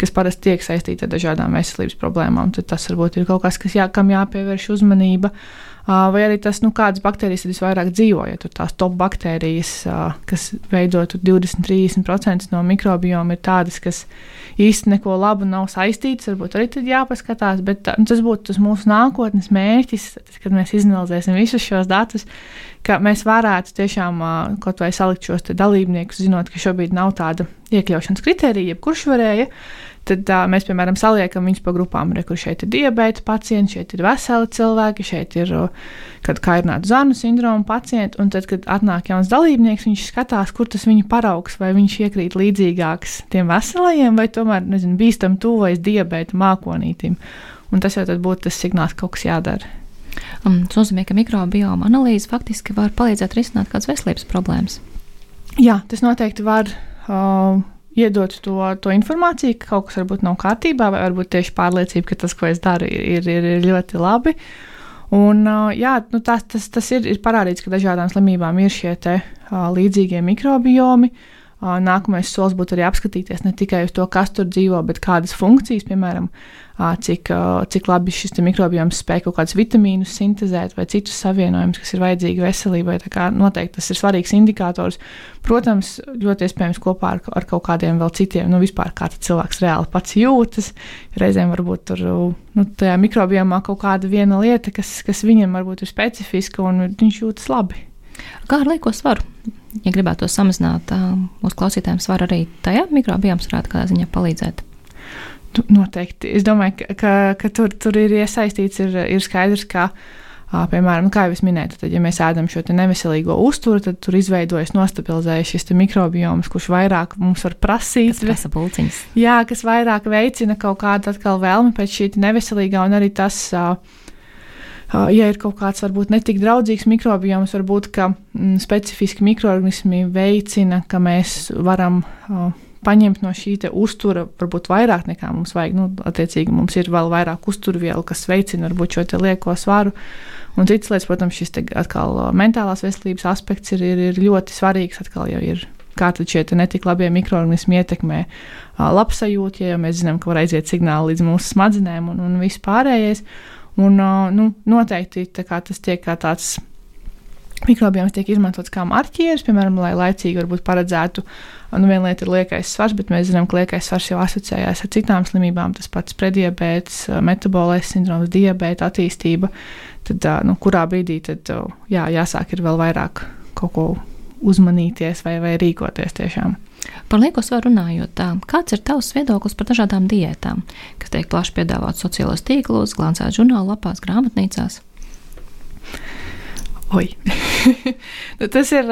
kas parasti tiek saistīta ar dažādām veselības problēmām, tad tas varbūt ir kaut kas, kas jā, kam jāpievērš uzmanība. Vai arī tas, nu, kādas baktērijas visvairāk dzīvo, ja tur tās top baktērijas, kas veido 20-30% no mikrobioma, ir tādas, kas īsti neko labu nav saistītas, varbūt arī tad jāpaskatās, bet nu, tas būtu tas mūsu nākotnes mērķis, tad, kad mēs izanalizēsim visus šos datus, ka mēs varētu tiešām kaut vai salikt šos dalībniekus, zinot, ka šobrīd nav tāda iekļaušanas kritērija, jebkurš varēja. Tad uh, mēs, piemēram, saliekam viņus pa grupām. Re, kur šeit ir diabēta pacienti, šeit ir veseli cilvēki, šeit ir kad kairinātu zānu sindroma pacienti. Un tad, kad atnāk jauns dalībnieks, viņš skatās, kur tas viņa paraugs, vai viņš iekrīt līdzīgāks tiem veselajiem, vai tomēr, nezinu, bīstam tuvojas diabēta mākonītim. Un tas jau būtu tas signāls, ka kaut kas jādara. Um, tas nozīmē, ka mikrobioma analīze faktiski var palīdzēt risināt kādas veselības problēmas. Jā, tas noteikti var. Uh, iedot to, to informāciju, ka kaut kas varbūt nav kārtībā, vai varbūt tieši pārliecība, ka tas, ko es daru, ir, ir, ir ļoti labi. Un, jā, nu, tas, tas, tas ir, ir parādīts, ka dažādām slimībām ir šie te, līdzīgie mikrobiomi. Uh, Nākamais solis būtu arī apskatīties ne tikai uz to, kas tur dzīvo, bet kādas funkcijas, piemēram, cik, cik labi šis mikrobioms spēj kaut kādus vitamīnus sintēzēt vai citus savienojumus, kas ir vajadzīgi veselībai. Noteikti tas ir svarīgs indikators. Protams, ļoti iespējams kopā ar, ar kaut kādiem vēl citiem, nu, vispār kā cilvēks reāli pats jūtas. Reizēm varbūt tur nu, tajā mikrobiomā kaut kāda viena lieta, kas, kas viņam varbūt ir specifiska un viņš jūtas labi. Kā ar lieko svaru? Ja gribētu to samazināt, mūsu klausītājiem svaru arī tajā mikrobiomas varētu kādā ziņā palīdzēt. Noteikti. Es domāju, ka, ka, ka tur, tur ir iesaistīts, ir, ir skaidrs, ka, piemēram, nu, kā jau minēju, tad, ja mēs ēdam šo neveselīgo uzturu, tad tur izveidojas nostabilizējas šis mikrobioms, kurš vairāk mums var prasīt. Tas prasa pulciņas. Jā, kas vairāk veicina kaut kādu atkal vēlmi pēc šī neveselīgā, un arī tas. Uh, ja ir kaut kāds varbūt netik draudzīgs mikrobioms, varbūt ka mm, specifiski mikroorganismi veicina, ka mēs varam uh, paņemt no šī uztura varbūt vairāk nekā mums vajag. Nu, attiecīgi, mums ir vēl vairāk uzturvielu, kas veicina varbūt šo lieko svaru. Un citas lietas, protams, šis atkal mentālās veselības aspekts ir, ir, ir ļoti svarīgs. Atkal jau ir kā šie netik labie mikroorganismi ietekmē labsajūtu, ja mēs zinām, ka var aiziet signāli līdz mūsu smadzenēm un, un viss pārējais. Un, nu, noteikti tas tiek kā tāds mikrobioms tiek izmantots kā marķieris, piemēram, lai laicīgi paredzētu, nu, viena lieta ir liekais svars, bet mēs zinām, ka liekais svars jau asociējās ar citām slimībām, tas pats prediabēts, metabolais sindroms, diabēta attīstība. Tad, nu, kurā brīdī tad, jā, jāsāk ir vēl vairāk kaut ko uzmanīties vai, vai rīkoties tiešām. Par lieko svaru runājot, kāds ir tavs viedoklis par dažādām diētām, kas tiek plaši piedāvātas sociālos tīklos, glancētas žurnāla lapās, grāmatnīcās? Oi. Nu, tas ir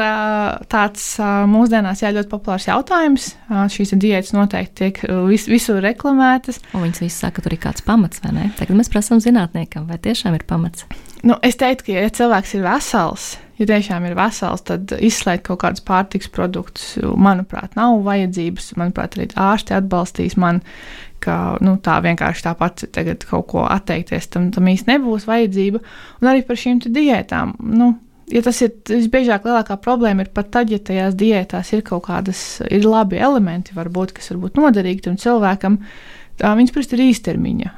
tāds mūsdienās jā, ļoti populārs jautājums. Šīs diētas noteikti tiek vis, visur reklamētas. Un viņas visas saka, ka tur ir kāds pamats, vai ne? Tagad mēs prasām zinātniekam, vai tiešām ir pamats. Nu, es teiktu, ka, ja cilvēks ir vesels, ja tiešām ir vesels, tad izslēgt kaut kādus pārtiks produktus, manuprāt, nav vajadzības. Manuprāt, arī ārsti atbalstīs man, ka nu, tā vienkārši tāpat tagad kaut ko atteikties, tam, tam īsti nebūs vajadzība. Un arī par šīm diētām. Nu, Ja tas ir visbiežāk, lielākā problēma ir pat tad, ja tajās diētās ir kaut kādas ir labi elementi, varbūt, kas varbūt noderīgi tam cilvēkam, Viņas parasti ir īstermiņa,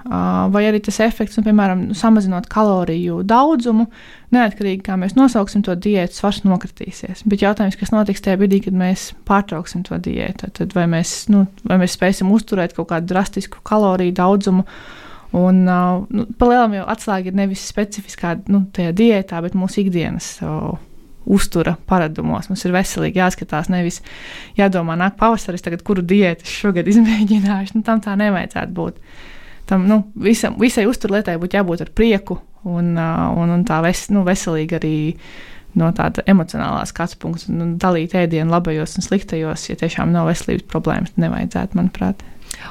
vai arī tas efekts, nu, piemēram, samazinot kaloriju daudzumu, neatkarīgi kā mēs nosauksim to diētu, svars nokritīsies. Bet jautājums, kas notiks tajā brīdī, kad mēs pārtrauksim to diētu, tad vai mēs, nu, vai mēs spēsim uzturēt kaut kādu drastisku kaloriju daudzumu. Un, nu, Palielam jau atslēga ir nevis specifiskā nu, diētā, bet mūsu ikdienas. So, uztura paradumos. Mums ir veselīgi jāskatās, nevis jādomā, nāk pavasaris, tagad, kuru diētu šogad izmēģināšu. Nu, tam tā nevajadzētu būt. Tam nu, visam, visai uzturlietai būtu jābūt ar prieku un, un, un tā ves, nu, veselīgi arī no tāda emocionālā skatu punkta, un dalīt ēdienu labajos un sliktajos, ja tiešām nav veselības problēmas, nevajadzētu, manuprāt.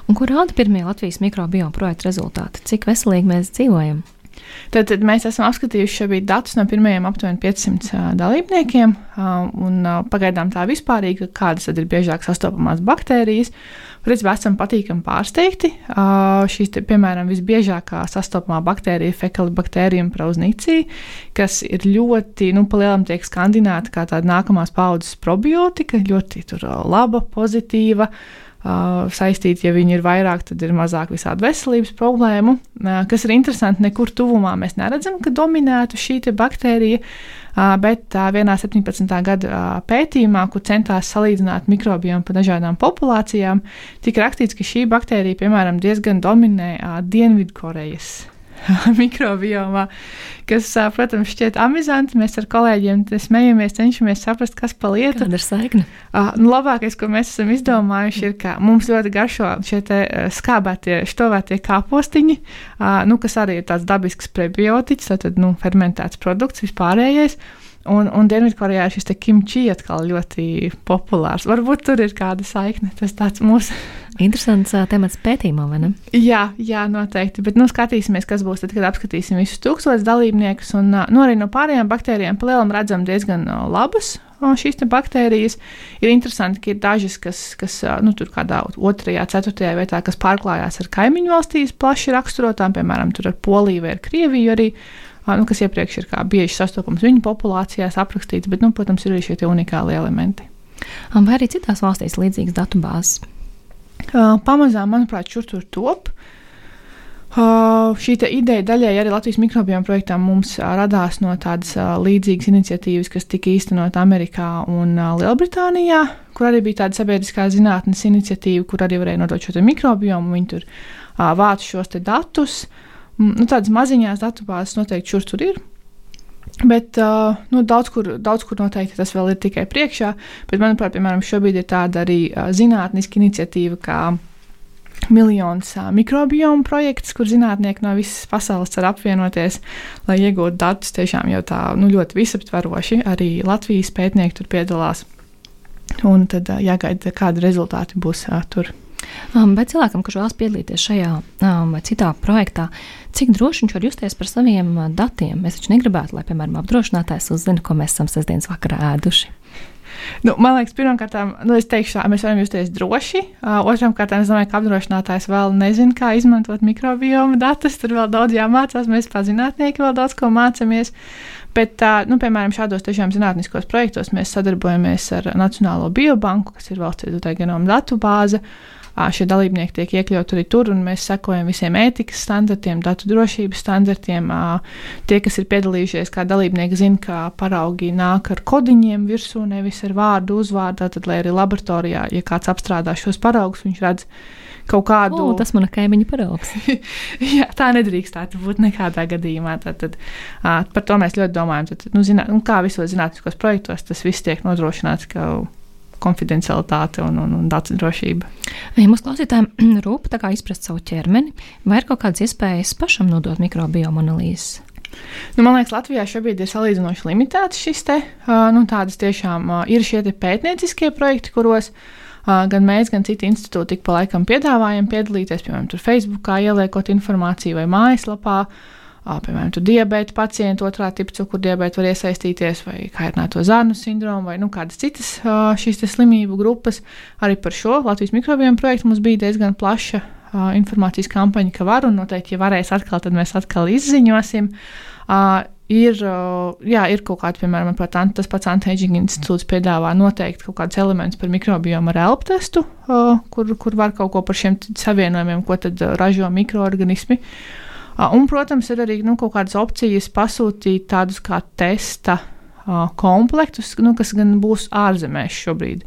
Un kur rāda pirmie Latvijas mikrobioma projekta rezultāti? Cik veselīgi mēs dzīvojam? Tad, tad mēs esam apskatījuši šobrīd datus no pirmajiem aptuveni 500 uh, dalībniekiem, un pagaidām tā vispārīgi, kādas ir biežāk sastopamās baktērijas. Principā esam patīkami pārsteigti. Šīs, te, piemēram, visbiežākā sastopamā baktērija ir Fekalibacterium prausnicī, kas ir ļoti, nu, palielam tiek skandināta kā tāda nākamās paudzes probiotika, ļoti tur, laba, pozitīva. Uh, saistīti, ja viņi ir vairāk, tad ir mazāk visādi veselības problēmu. Kas ir interesanti, nekur tuvumā mēs neredzam, ka dominētu šī baktērija, bet vienā 17. gada pētījumā, kur centās salīdzināt mikrobiomu pa dažādām populācijām, tika rakstīts, ka šī baktērija, piemēram, diezgan dominē Dienvidkorejas mikrobiomā, kas, protams, šķiet amizanti. Mēs ar kolēģiem smejamies, cenšamies saprast, kas pa lietu. Kāda ir saikne? Uh, nu, labākais, ko mēs esam izdomājuši, ir, ka mums ļoti garšo šie skābētie, štovētie kāpostiņi, uh, nu, kas arī ir tāds dabisks prebiotiķis, tātad nu, fermentēts produkts vispārējais. Un, un Dienvidkorejā šis kimči atkal ļoti populārs. Varbūt tur ir kāda saikne. Tas tāds mūsu. Interesants uh, temats pētījumā, vai ne? Jā, jā, noteikti. Bet nu, skatīsimies, kas būs tad, kad apskatīsim visus tūkstošus dalībniekus. Un uh, nu, arī no pārējām baktērijām palielam redzam diezgan uh, labus šīs baktērijas. Ir interesanti, ka ir dažas, kas, kas nu, tur kādā otrajā, ceturtajā vietā, kas pārklājās ar kaimiņu valstīs plaši raksturotām, piemēram, ar Poliju vai ar Krieviju arī. Nu, kas iepriekš ir bieži sastopams viņu populācijās aprakstīts, bet, nu, protams, ir arī šie unikāli elementi. Vai arī citās valstīs līdzīgas datubāzes? Uh, pamazām, manuprāt, šur tur top. Uh, šī ideja daļai arī Latvijas mikrobioma projektā mums uh, radās no tādas uh, līdzīgas iniciatīvas, kas tika īstenot Amerikā un uh, Lielbritānijā, kur arī bija tāda sabiedriskā zinātnes iniciatīva, kur arī varēja nodot šo mikrobiomu. Viņi tur uh, vāca šos datus. Mm, nu, tādas maziņās datubāzes noteikti šur tur ir. Bet uh, nu, daudz, kur, daudz kur noteikti tas vēl ir tikai priekšā. Bet, manuprāt, piemēram, šobrīd ir tāda arī uh, zinātniska iniciatīva, kā miljons uh, mikrobiomu projekts, kur zinātnieki no visas pasaules var apvienoties, lai iegūtu datus tiešām jau tā nu, ļoti visaptvaroši. Arī Latvijas pētnieki tur piedalās. Un tad uh, jāgaida, kādi rezultāti būs uh, tur. Um, bet cilvēkam, kurš vēlas piedalīties šajā um, vai citā projektā, cik droši viņš var justies par saviem datiem? Mēs taču negribētu, lai, piemēram, apdrošinātājs uzzina, ko mēs esam sestdienas vakarā ēduši. Nu, man liekas, pirmkārt, nu, teikšu, mēs varam justies droši. Uh, Otrām kārtām, es domāju, ka apdrošinātājs vēl nezina, kā izmantot mikrobioma datus. Tur vēl daudz jāmācās. Mēs, kā zinātnieki, vēl daudz ko mācāmies. Bet, uh, nu, piemēram, šādos tiešām zinātniskos projektos mēs sadarbojamies ar Nacionālo biobanku, kas ir valsts izdotāja genoma datu bāze. Uh, šie dalībnieki tiek iekļauti arī tur, un mēs sekojam visiem ētikas standartiem, datu drošības standartiem. Tie, kas ir piedalījušies kā dalībnieki, zina, ka paraugi nāk ar kodiņiem virsū, nevis ar vārdu, uzvārdu. Tad, lai arī laboratorijā, ja kāds apstrādā šos paraugus, viņš redz kaut kādu. O, tas mana kaimiņa paraugs. Jā, tā nedrīkstētu būt nekādā gadījumā. Tad, tad, uh, par to mēs ļoti domājam. Tad, nu, zinā, nu, kā visos zinātniskos projektos tas viss tiek nodrošināts, ka konfidencialitāte un, un, un datu drošība. Ja mūsu klausītājiem rūp izprast savu ķermeni, vai ir kaut kādas iespējas pašam nodot mikrobiomu analīzes? Nu, man liekas, Latvijā šobrīd ir salīdzinoši limitēts šis te. Nu, tādas tiešām ir šie pētnieciskie projekti, kuros gan mēs, gan citi institūti ik pa laikam piedāvājam piedalīties, piemēram, Facebookā ieliekot informāciju vai mājaslapā. Uh, piemēram, diabēta pacienti, otrā tipa cukurdiabēta var iesaistīties, vai kaitināto zarnu sindromu, vai nu, kādas citas šīs slimību grupas. Arī par šo Latvijas mikrobioma projektu mums bija diezgan plaša informācijas kampaņa, ka var, un noteikti, ja varēs atkal, tad mēs atkal izziņosim. Ir, jā, ir kaut kāda, piemēram, pat, tas pats Antiaging institūts piedāvā noteikti kaut kādus elementus par mikrobiomu ar elpu testu, kur, kur var kaut ko par šiem savienojumiem, ko ražo mikroorganismi. Uh, Un, protams, ir arī nu, kaut kādas opcijas pasūtīt tādus kā testa uh, komplektus, nu, kas gan būs ārzemēs šobrīd.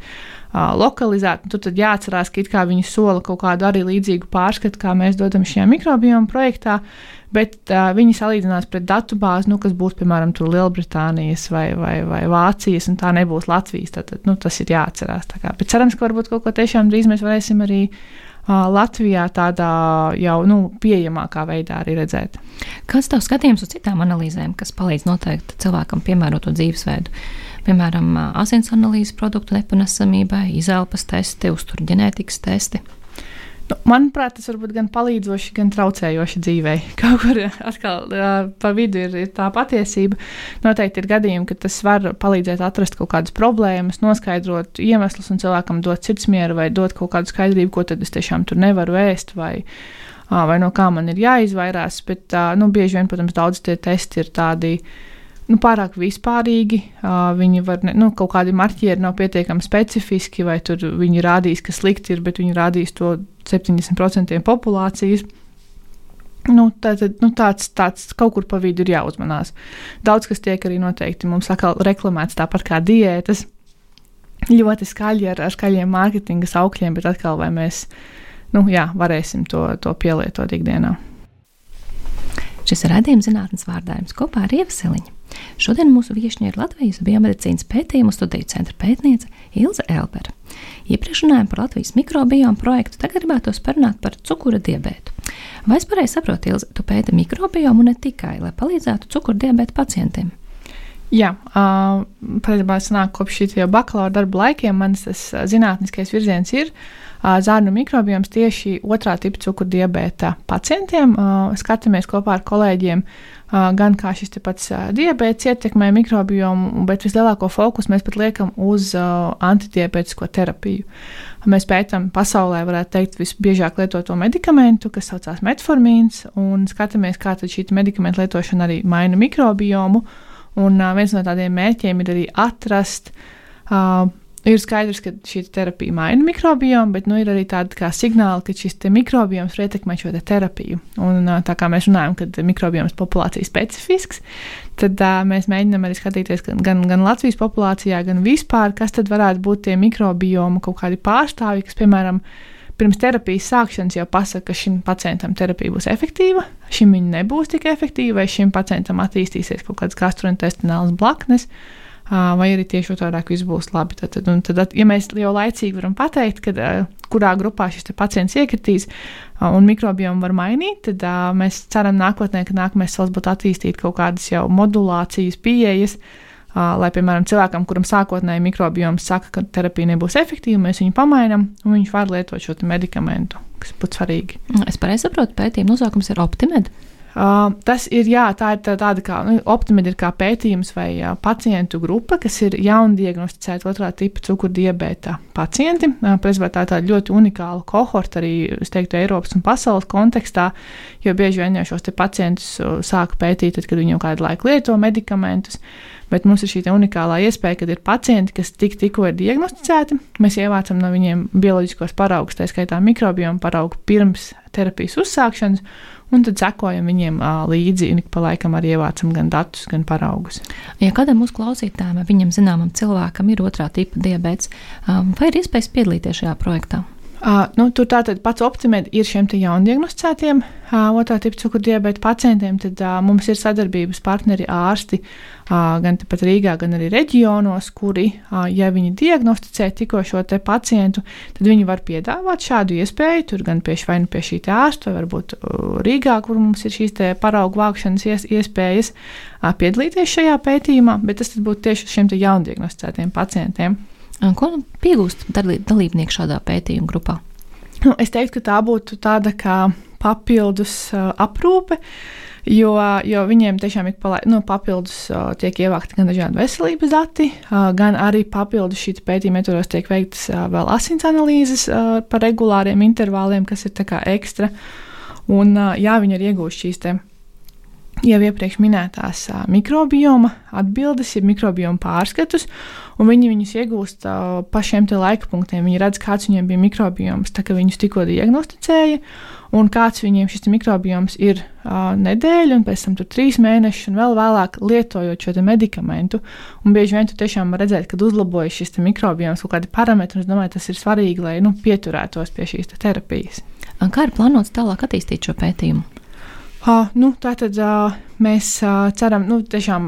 Uh, lokalizēti, nu, tad jāatcerās, ka viņi sola kaut kādu arī līdzīgu pārskatu, kā mēs dodam šajā mikrobioma projektā, bet uh, viņi salīdzinās pret datubāzi, nu, kas būs piemēram Lielbritānijas vai, vai, vai Vācijas, un tā nebūs Latvijas. Tad, nu, tas ir jāatcerās. Bet cerams, ka varbūt kaut ko tiešām drīz mēs varēsim arī Latvijā tādā jau nu, pieejamākā veidā arī redzēt. Kāds tavs skatījums uz citām analīzēm, kas palīdz noteikt cilvēkam piemēroto dzīvesveidu? Piemēram, asins analīzes produktu nepanesamībai, izelpas testi, uzturģenētikas testi. Nu, manuprāt, tas var būt gan palīdzoši, gan traucējoši dzīvē. Kaut kur atkal uh, pa vidu ir, ir tā patiesība. Noteikti ir gadījumi, ka tas var palīdzēt atrast kaut kādas problēmas, noskaidrot iemeslus un cilvēkam dot sirdsmieru vai dot kaut kādu skaidrību, ko tad es tiešām tur nevaru ēst vai, uh, vai no kā man ir jāizvairās. Bet uh, nu, bieži vien, protams, daudz tie testi ir tādi nu, pārāk vispārīgi. Uh, viņi var, ne, nu, kaut kādi marķieri nav pietiekami specifiski, vai tur viņi rādīs, ka slikti ir, bet viņi rādīs to 70% populācijas. Nu, tā, tad, nu, tāds, tāds kaut kur pa vidu ir jāuzmanās. Daudz kas tiek arī noteikti mums atkal reklamēts tāpat kā diētas. Ļoti skaļi ar, ar skaļiem mārketinga saukļiem, bet atkal vai mēs nu, jā, varēsim to, to pielietot ikdienā. Šis ir redzējums zinātnes vārdājums kopā ar Ievaseliņu. Šodien mūsu viesiņa ir Latvijas biomedicīnas pētījumu studiju centra pētniece Ilza Elbera. Iepriekš runājām par Latvijas mikrobiomu projektu, tagad gribētos parunāt par cukura diabētu. Vai es pareizi saprotu, Ilza, tu pēti mikrobiomu ne tikai, lai palīdzētu cukura diabēta pacientiem? Jā, uh, patiesībā sanāk kopš šī bakalaura darba laikiem manas tas zinātniskais virziens ir uh, zārnu mikrobioms tieši otrā tipa cukurdibēta pacientiem. Skatāmies kopā ar kolēģiem, gan kā šis pats diabetes ietekmē mikrobiomu, bet vislielāko fokusu mēs pat liekam uz antidiabetisko terapiju. Mēs pētām pasaulē, varētu teikt, visbiežāk lietoto medikamentu, kas saucās metformīns, un skatāmies, kā šī medikamentu lietošana arī maina mikrobiomu. Un viens no tādiem mērķiem ir arī atrast. Uh, Ir skaidrs, ka šī terapija maina mikrobiomu, bet nu, ir arī tāda kā signāli, ka šis mikrobioms var ietekmēt šo te terapiju. Un, tā kā mēs runājam, ka mikrobioms ir populācijas specifisks, tad uh, mēs mēģinām arī skatīties gan, gan Latvijas populācijā, gan vispār, kas tad varētu būt tie mikrobiomu kaut kādi pārstāvji, kas, piemēram, uh, pirms terapijas sākšanas jau pasaka, ka šim pacientam terapija būs efektīva, šim viņa nebūs tik efektīva, vai šim pacientam attīstīsies kaut kādas gastrointestinālas blaknes. Vai arī tieši otrādi viss būs labi. Tad, tad, tad, ja mēs jau laicīgi varam pateikt, kad, kurā grupā šis pacients iekritīs un mikrobiomu var mainīt, tad mēs ceram nākotnē, ka nākamais solis būtu attīstīt kaut kādas jau modulācijas pieejas, lai, piemēram, cilvēkam, kuram sākotnēji mikrobioms saka, ka terapija nebūs efektīva, mēs viņu pamainām un viņš var lietot šo medikamentu, kas būtu svarīgi. Es pareizi saprotu, pētījuma nosaukums ir optimēta. Uh, tas ir, jā, tā ir tā, tāda kā nu, optimīda, kā pētījums vai uh, pacientu grupa, kas ir jaundiagnosticēta otrā tipa cukurdibēta pacienti. Uh, Principā tā ir tāda ļoti unikāla kohorta arī, es teiktu, Eiropas un pasaules kontekstā, jo bieži vien jau šos pacientus uh, sāka pētīt, tad, kad viņi jau kādu laiku lieto medikamentus. Bet mums ir šī unikālā iespēja, kad ir pacienti, kas tik, tikko ir diagnosticēti. Mēs ievācam no viņiem bioloģiskos paraugus, tā skaitā mikrobiomu paraugu pirms terapijas uzsākšanas un tad sekojam viņiem uh, līdzi, un ik pa laikam arī ievācam gan datus, gan paraugus. Ja kādam mūsu klausītājam, viņam zināmam cilvēkam ir otrā tipa diabetes, um, vai ir iespējas piedalīties šajā projektā? Uh, nu, tur tātad pats optimēts ir šiem jaundiagnosticētiem uh, otrā tipa cukurdibēta pacientiem. Tad uh, mums ir sadarbības partneri ārsti uh, gan pat Rīgā, gan arī reģionos, kuri, uh, ja viņi diagnosticē tikko šo pacientu, tad viņi var piedāvāt šādu iespēju. Tur gan pie, vai nu pie šī ārsta, vai varbūt uh, Rīgā, kur mums ir šīs paraugu vākšanas ies, iespējas uh, piedalīties šajā pētījumā, bet tas būtu tieši šiem jaundiagnosticētiem pacientiem. Ko piegūst dalībnieki šādā pētījuma grupā? Nu, es teiktu, ka tā būtu tāda kā papildus uh, aprūpe. Jo, jo viņiem tiešām ir palai, nu, papildus uh, tiek ievākti gan dažādi veselības dati, uh, gan arī papildus šī pētījuma metodos tiek veiktas uh, vēl asins analīzes uh, par regulāriem intervāliem, kas ir ekstra. Un, uh, jā, viņi ir iegūši šīs jau iepriekš minētās uh, mikrobioma atbildes, ir mikrobioma pārskatus, un viņi viņus iegūst uh, pa šiem laika punktiem. Viņi redz, kāds viņiem bija mikrobioms, tā kā viņus tikko diagnosticēja, un kāds viņiem šis mikrobioms ir uh, nedēļa, un pēc tam trīs mēnešus, un vēl vēlāk lietojot šo medikamentu. Un bieži vien tu tiešām redzēt, kad uzlabojas šis mikrobioms, kaut kādi parametri, un es domāju, tas ir svarīgi, lai nu, pieturētos pie šīs terapijas. Kā ir plānots tālāk attīstīt šo pētījumu? Uh, nu, tātad uh, mēs uh, ceram, nu, tiešām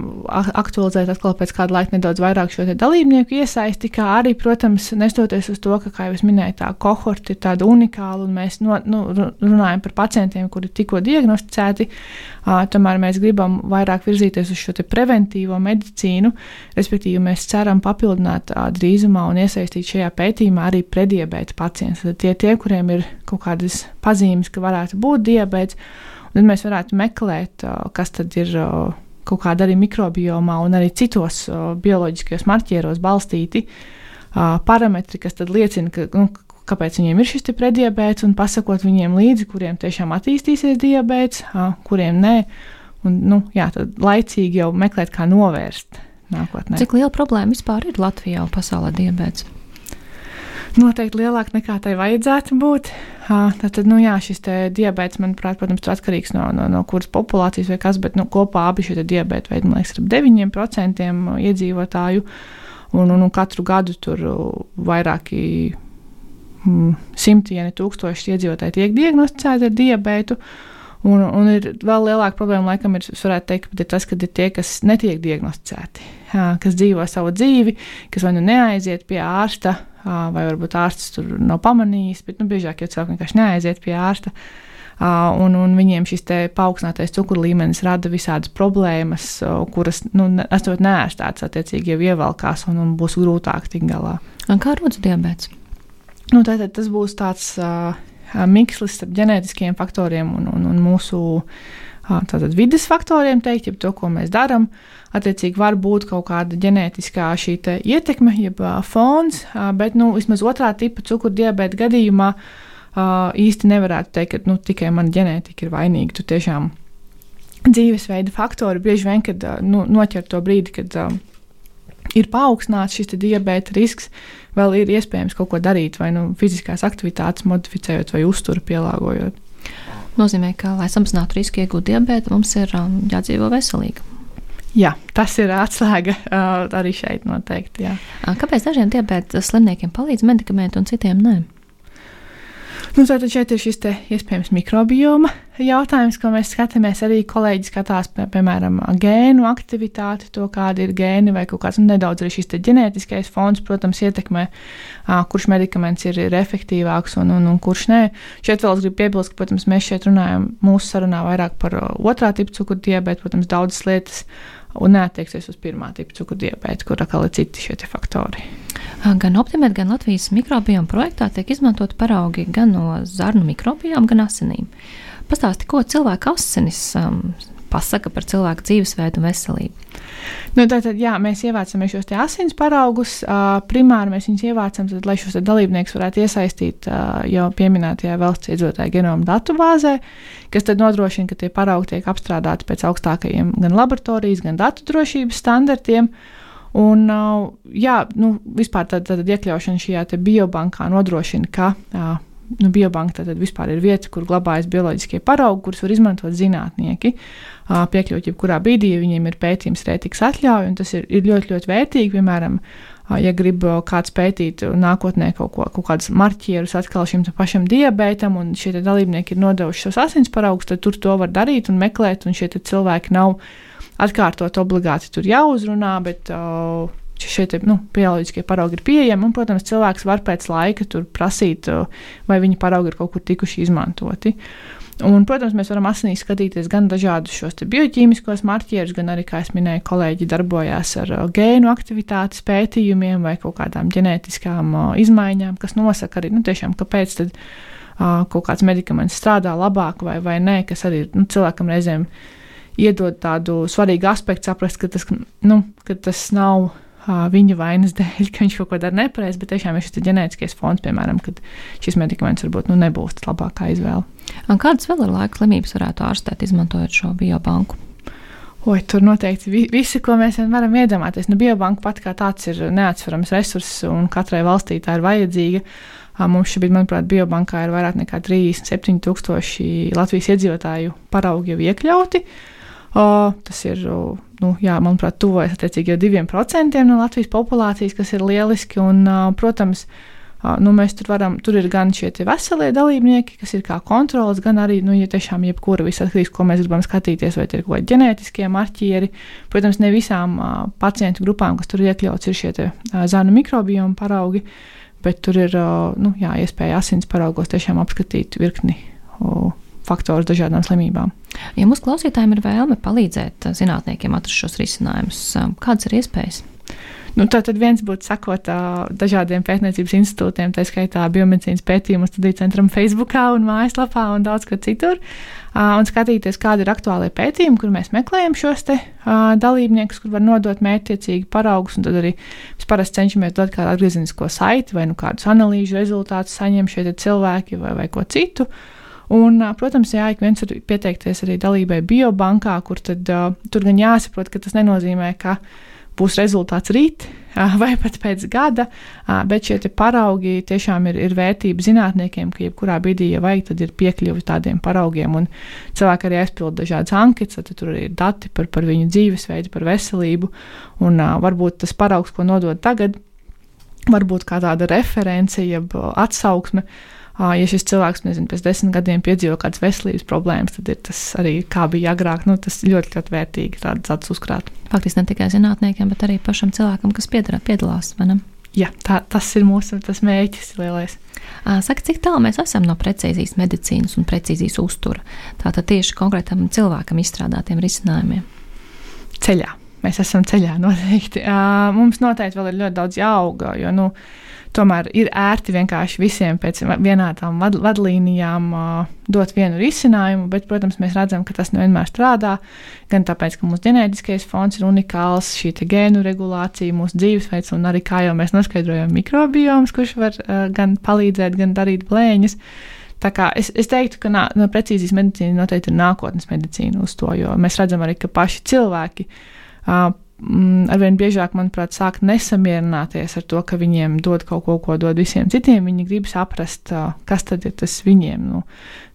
aktualizēt atkal pēc kāda laika nedaudz vairāk šo dalībnieku iesaisti, kā arī, protams, nestoties uz to, ka, kā jau es minēju, tā kohorta ir tāda unikāla un mēs no, nu, runājam par pacientiem, kuri tikko diagnosticēti, uh, tomēr mēs gribam vairāk virzīties uz šo preventīvo medicīnu, respektīvi mēs ceram papildināt uh, drīzumā un iesaistīt šajā pētījumā arī prediabēta pacients. Tad tie, tie, kuriem ir kaut kādas pazīmes, ka varētu būt diabēts, tad mēs varētu meklēt, kas tad ir kaut kāda arī mikrobiomā un arī citos bioloģiskajos marķieros balstīti parametri, kas liecina, ka, nu, kāpēc viņiem ir šis prediabēts, un pasakot viņiem līdzi, kuriem tiešām attīstīsies diabēts, kuriem nē. Un, nu, jā, tad laicīgi jau meklēt, kā novērst nākotnē. Cik liela problēma vispār ir Latvijā un pasaulē diabēts? Noteikti lielāka nekā tai vajadzētu būt. Tātad, nu, jā, šis diabetes, manuprāt, protams, ir atkarīgs no, no, no kuras populācijas vai kas, bet nu, kopā abi šie diabēta veidi, man liekas, ir ap 9% iedzīvotāju. Un, un, un katru gadu tur vairāki simti, ja ne tūkstoši iedzīvotāji tiek diagnosticēti ar diabētu. Un, un ir vēl lielāka problēma, laikam, ir, teikt, ir tas, ka ir tie, kas netiek diagnosticēti, kas dzīvo savu dzīvi, kas vai nu neaiziet pie ārsta, vai varbūt ārsts tur nav pamanījis, bet nu, biežāk jau cilvēki vienkārši neaiziet pie ārsta. un, un viņiem šis paaugstinātais cukuru līmenis rada visādas problēmas, kuras, nu, esot neērstātas, attiecīgi jau ievelkās un, un būs grūtāk tikt galā. Un kā rodas diabetes? Nu, tātad tas būs tāds uh, mikslis starp ģenētiskiem faktoriem un, un, un mūsu tātad, vidas faktoriem, teikt, jeb to, ko mēs darām. Attiecīgi, var būt kaut kāda ģenētiskā ietekme, jeb fons, bet nu, vismaz otrā tipa cukurdibēta gadījumā īsti nevarētu teikt, ka nu, tikai mana ģenētika ir vainīga. Tu tiešām dzīvesveida faktori bieži vien, kad nu, noķer to brīdi, kad uh, ir paaugstināts šis diabēta risks, vēl ir iespējams kaut ko darīt, vai nu fiziskās aktivitātes modificējot vai uzturu pielāgojot. Nozīmē, ka, lai samazinātu risku iegūt diabētu, mums ir um, jādzīvo veselīgi. Jā, tas ir atslēga uh, arī šeit noteikti. Jā. Kāpēc dažiem diabēta slimniekiem palīdz medikamenti un citiem nē? Nu, tātad šeit ir šis iespējams mikrobioma jautājums, ko mēs skatāmies. Arī kolēģi skatās, pie, piemēram, gēnu aktivitāti, to kāda ir gēni vai kaut kāds nu, nedaudz arī šis ģenētiskais fons, protams, ietekmē, kurš medikaments ir, ir efektīvāks un, un, un kurš nē. Šeit vēl es gribu piebilst, ka, protams, mēs šeit runājam mūsu sarunā vairāk par otrā tipa cukurdibētu, protams, daudzas lietas un neattieksies uz pirmā tipa cukurdibētu, kur atkal ir citi šie faktori. Gan Optimēt, gan Latvijas mikrobioma projektā tiek izmantot paraugi gan no zarnu mikrobiom, gan asinīm. Pastāsti, ko cilvēka asinis um, pasaka par cilvēku dzīvesveidu un veselību. Nu, tātad, jā, mēs ievācam šos asins paraugus. Primāri mēs viņus ievācam, tad, lai šos dalībniekus varētu iesaistīt jau pieminētajā valsts iedzīvotāju genoma datubāzē, kas tad nodrošina, ka tie paraugi tiek apstrādāti pēc augstākajiem gan laboratorijas, gan datu drošības standartiem. Un, jā, nu, vispār tāda iekļaušana šajā biobankā nodrošina, ka nu, biobanka tad vispār ir vieta, kur glabājas bioloģiskie paraugi, kurus var izmantot zinātnieki. Piekļūt jebkurā brīdī, ja viņiem ir pētījums, rētīgs atļauja, un tas ir, ir ļoti, ļoti vērtīgi. Piemēram, ja grib kāds pētīt nākotnē kaut, ko, kaut kādus marķierus atkal šim pašam diabētam, un šie dalībnieki ir nodevuši savus asins paraugus, tad tur to var darīt un meklēt, un šie cilvēki nav atkārtot obligāti tur jāuzrunā, bet uh, šie nu, bioloģiskie paraugi ir pieejami. Un, protams, cilvēks var pēc laika prasīt, vai viņa paraugi ir kaut kur tikuši izmantoti. Un, protams, mēs varam asinīs skatīties gan dažādus šos bioķīmiskos marķierus, gan arī, kā jau minēju, kolēģi darbojās ar gēnu aktivitātes pētījumiem vai kaut kādām ģenētiskām izmaiņām, kas nosaka arī, nu, tiešām, kāpēc tad, uh, kaut kāds medikaments strādā labāk vai, vai nē, kas arī nu, cilvēkam reizēm iedod tādu svarīgu aspektu, saprast, ka tas, nu, ka tas nav viņa vainas dēļ, ka viņš kaut ko dara nepareizi, bet tiešām ir šis ģenētiskais fons, piemēram, kad šis medikaments varbūt nu, nebūs tas labākā izvēle. Un kādas vēl ir laika slimības varētu ārstēt, izmantojot šo biobanku? Oi, tur noteikti vi visi, ko mēs varam iedomāties. Nu, biobanka pat kā tāds ir neatsverams resurss, un katrai valstī tā ir vajadzīga. Mums šobrīd, manuprāt, biobankā ir vairāk nekā 37,000 Latvijas iedzīvotāju paraugi jau iekļauti. Uh, tas ir, nu, jā, manuprāt, tuvojas attiecīgi jau diviem procentiem no Latvijas populācijas, kas ir lieliski. Un, protams, nu, mēs tur varam, tur ir gan šie veselie dalībnieki, kas ir kā kontrols, gan arī, nu, ja tiešām jebkura viss atkarīgs, ko mēs gribam skatīties, vai tie ir kaut kādi ģenētiskie marķieri. Protams, ne visām pacientu grupām, kas tur iekļauts, ir šie te, zānu mikrobioma paraugi, bet tur ir, nu, jā, iespēja asins paraugos tiešām apskatīt virkni. Uh, faktorus dažādām slimībām. Ja mūsu klausītājiem ir vēlme palīdzēt uh, zinātniekiem atrast šos risinājumus, um, kādas ir iespējas? Nu, tad viens būtu sakot uh, dažādiem pētniecības institūtiem, tā skaitā biomedicīnas pētījumu studiju centram Facebook un mājaslapā un daudz kur citur. Uh, un skatīties, kādi ir aktuālie pētījumi, kur mēs meklējam šos te, uh, dalībniekus, kur var nodot mērķiecīgi paraugus. Tad arī mēs parasti cenšamies dot kādu atgriezenisko saiti vai nu kādus analīžu rezultātus saņem šie cilvēki vai, vai ko citu. Uh, Un, protams, jā, ik viens var pieteikties arī dalībai biobankā, kur tad tur gan jāsaprot, ka tas nenozīmē, ka būs rezultāts rīt vai pat pēc gada, bet šie paraugi tiešām ir, ir vērtība zinātniekiem, ka jebkurā brīdī, ja vajag, tad ir piekļuvi tādiem paraugiem. Un cilvēki arī aizpild dažādas anketas, tad tur arī ir dati par, par viņu dzīvesveidu, par veselību. Un varbūt tas paraugs, ko nodod tagad, varbūt kā tāda reference, jeb atsauksme ja šis cilvēks, nezinu, pēc desmit gadiem piedzīvo kādas veselības problēmas, tad ir tas arī kā bija agrāk. Nu, tas ļoti, ļoti vērtīgi tāds acis uzkrāt. Faktiski ne tikai zinātniekiem, bet arī pašam cilvēkam, kas piedara, piedalās. jā, tā, tas ir mūsu tas mērķis lielais. Saka, cik tālu mēs esam no precīzijas medicīnas un precīzijas uztura? Tātad tieši konkrētam cilvēkam izstrādātiem risinājumiem. Ceļā. Mēs esam ceļā noteikti. Mums noteikti vēl ir ļoti daudz jāauga, jo, nu, tomēr ir ērti vienkārši visiem pēc vienādām vad, vadlīnijām uh, dot vienu risinājumu, bet, protams, mēs redzam, ka tas nevienmēr strādā. Gan tāpēc, ka mūsu ģenētiskais fons ir unikāls, šī gēnu regulācija, mūsu dzīvesveids un arī, kā jau mēs noskaidrojam, mikrobioms, kurš var uh, gan palīdzēt, gan darīt blēņas. Tā kā es, es teiktu, ka nā, no precīzijas medicīna noteikti ir nākotnes medicīna uz to, jo mēs redzam arī, ka paši cilvēki uh, arvien biežāk, manuprāt, sāk nesamierināties ar to, ka viņiem dod kaut ko, ko dod visiem citiem. Viņi grib saprast, kas tad ir tas viņiem, nu,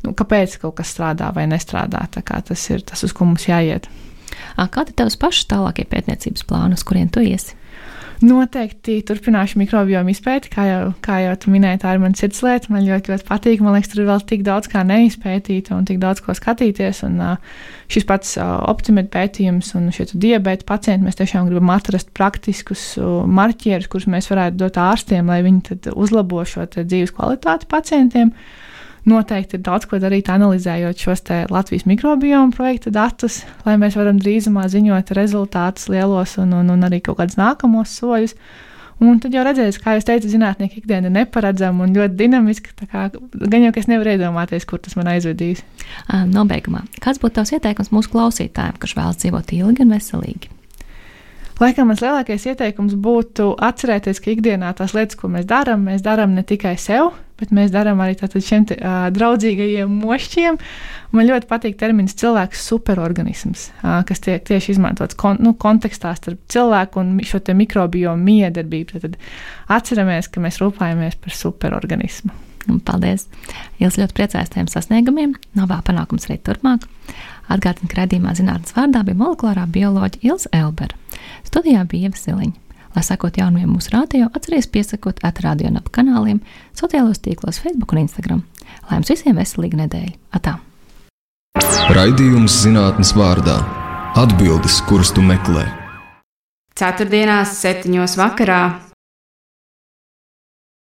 nu, kāpēc kaut kas strādā vai nestrādā. Tas ir tas, uz ko mums jāiet. Kādi ir tavs pašs tālākie pētniecības plāni, uz kuriem tu iesi? Noteikti turpināšu mikrobiomu izpēti, kā jau, kā jau tu minēji, tā ir mana sirdslieta. Man ļoti, ļoti patīk. Man liekas, tur ir vēl tik daudz kā neizpētīt un tik daudz ko skatīties. Un, šis pats optimēta pētījums un šie diabēta pacienti, mēs tiešām gribam atrast praktiskus marķierus, kurus mēs varētu dot ārstiem, lai viņi uzlabo šo dzīves kvalitāti pacientiem. Uh, noteikti ir daudz ko darīt, analizējot šos Latvijas mikrobiomu projekta datus, lai mēs varam drīzumā ziņot rezultātus lielos un, un, un arī kaut kādus nākamos soļus. Un tad jau redzēs, kā jūs teicat, zinātnieki ikdiena ir neparedzama un ļoti dinamiska. Kā, gan jau es nevaru iedomāties, kur tas man aizvedīs. Nobeigumā, kāds būtu tavs ieteikums mūsu klausītājiem, kurš vēlas dzīvot ilgi un veselīgi? Laikam mans lielākais ieteikums būtu atcerēties, ka ikdienā tās lietas, ko mēs darām, mēs darām ne tikai sev, bet mēs darām arī šiem te, uh, draudzīgajiem mošķiem. Man ļoti patīk termins cilvēks superorganisms, uh, kas tiek tieši izmantots kon, nu, kontekstā starp cilvēku un šo mikrobiomu miedarbību. Tad atceramies, ka mēs rūpējamies par superorganismu. Paldies! Jūs ļoti priecājos tiem sasniegumiem, vēl panākums arī turpmāk. Atgādinu, ka redzījumā zinātnes vārdā bija molekulārā bioloģija Ilza Elbera. Studijā bija Ieva Siliņa. Lai sekot jaunumiem mūsu rādio, atcerieties piesakot atrādio un ap kanāliem, sociālos tīklos, Facebook un Instagram. Lai jums visiem veselīga nedēļa! Atā! Raidījums zinātnes vārdā - atbildes, kuras tu meklē. Ceturtdienās, septiņos vakarā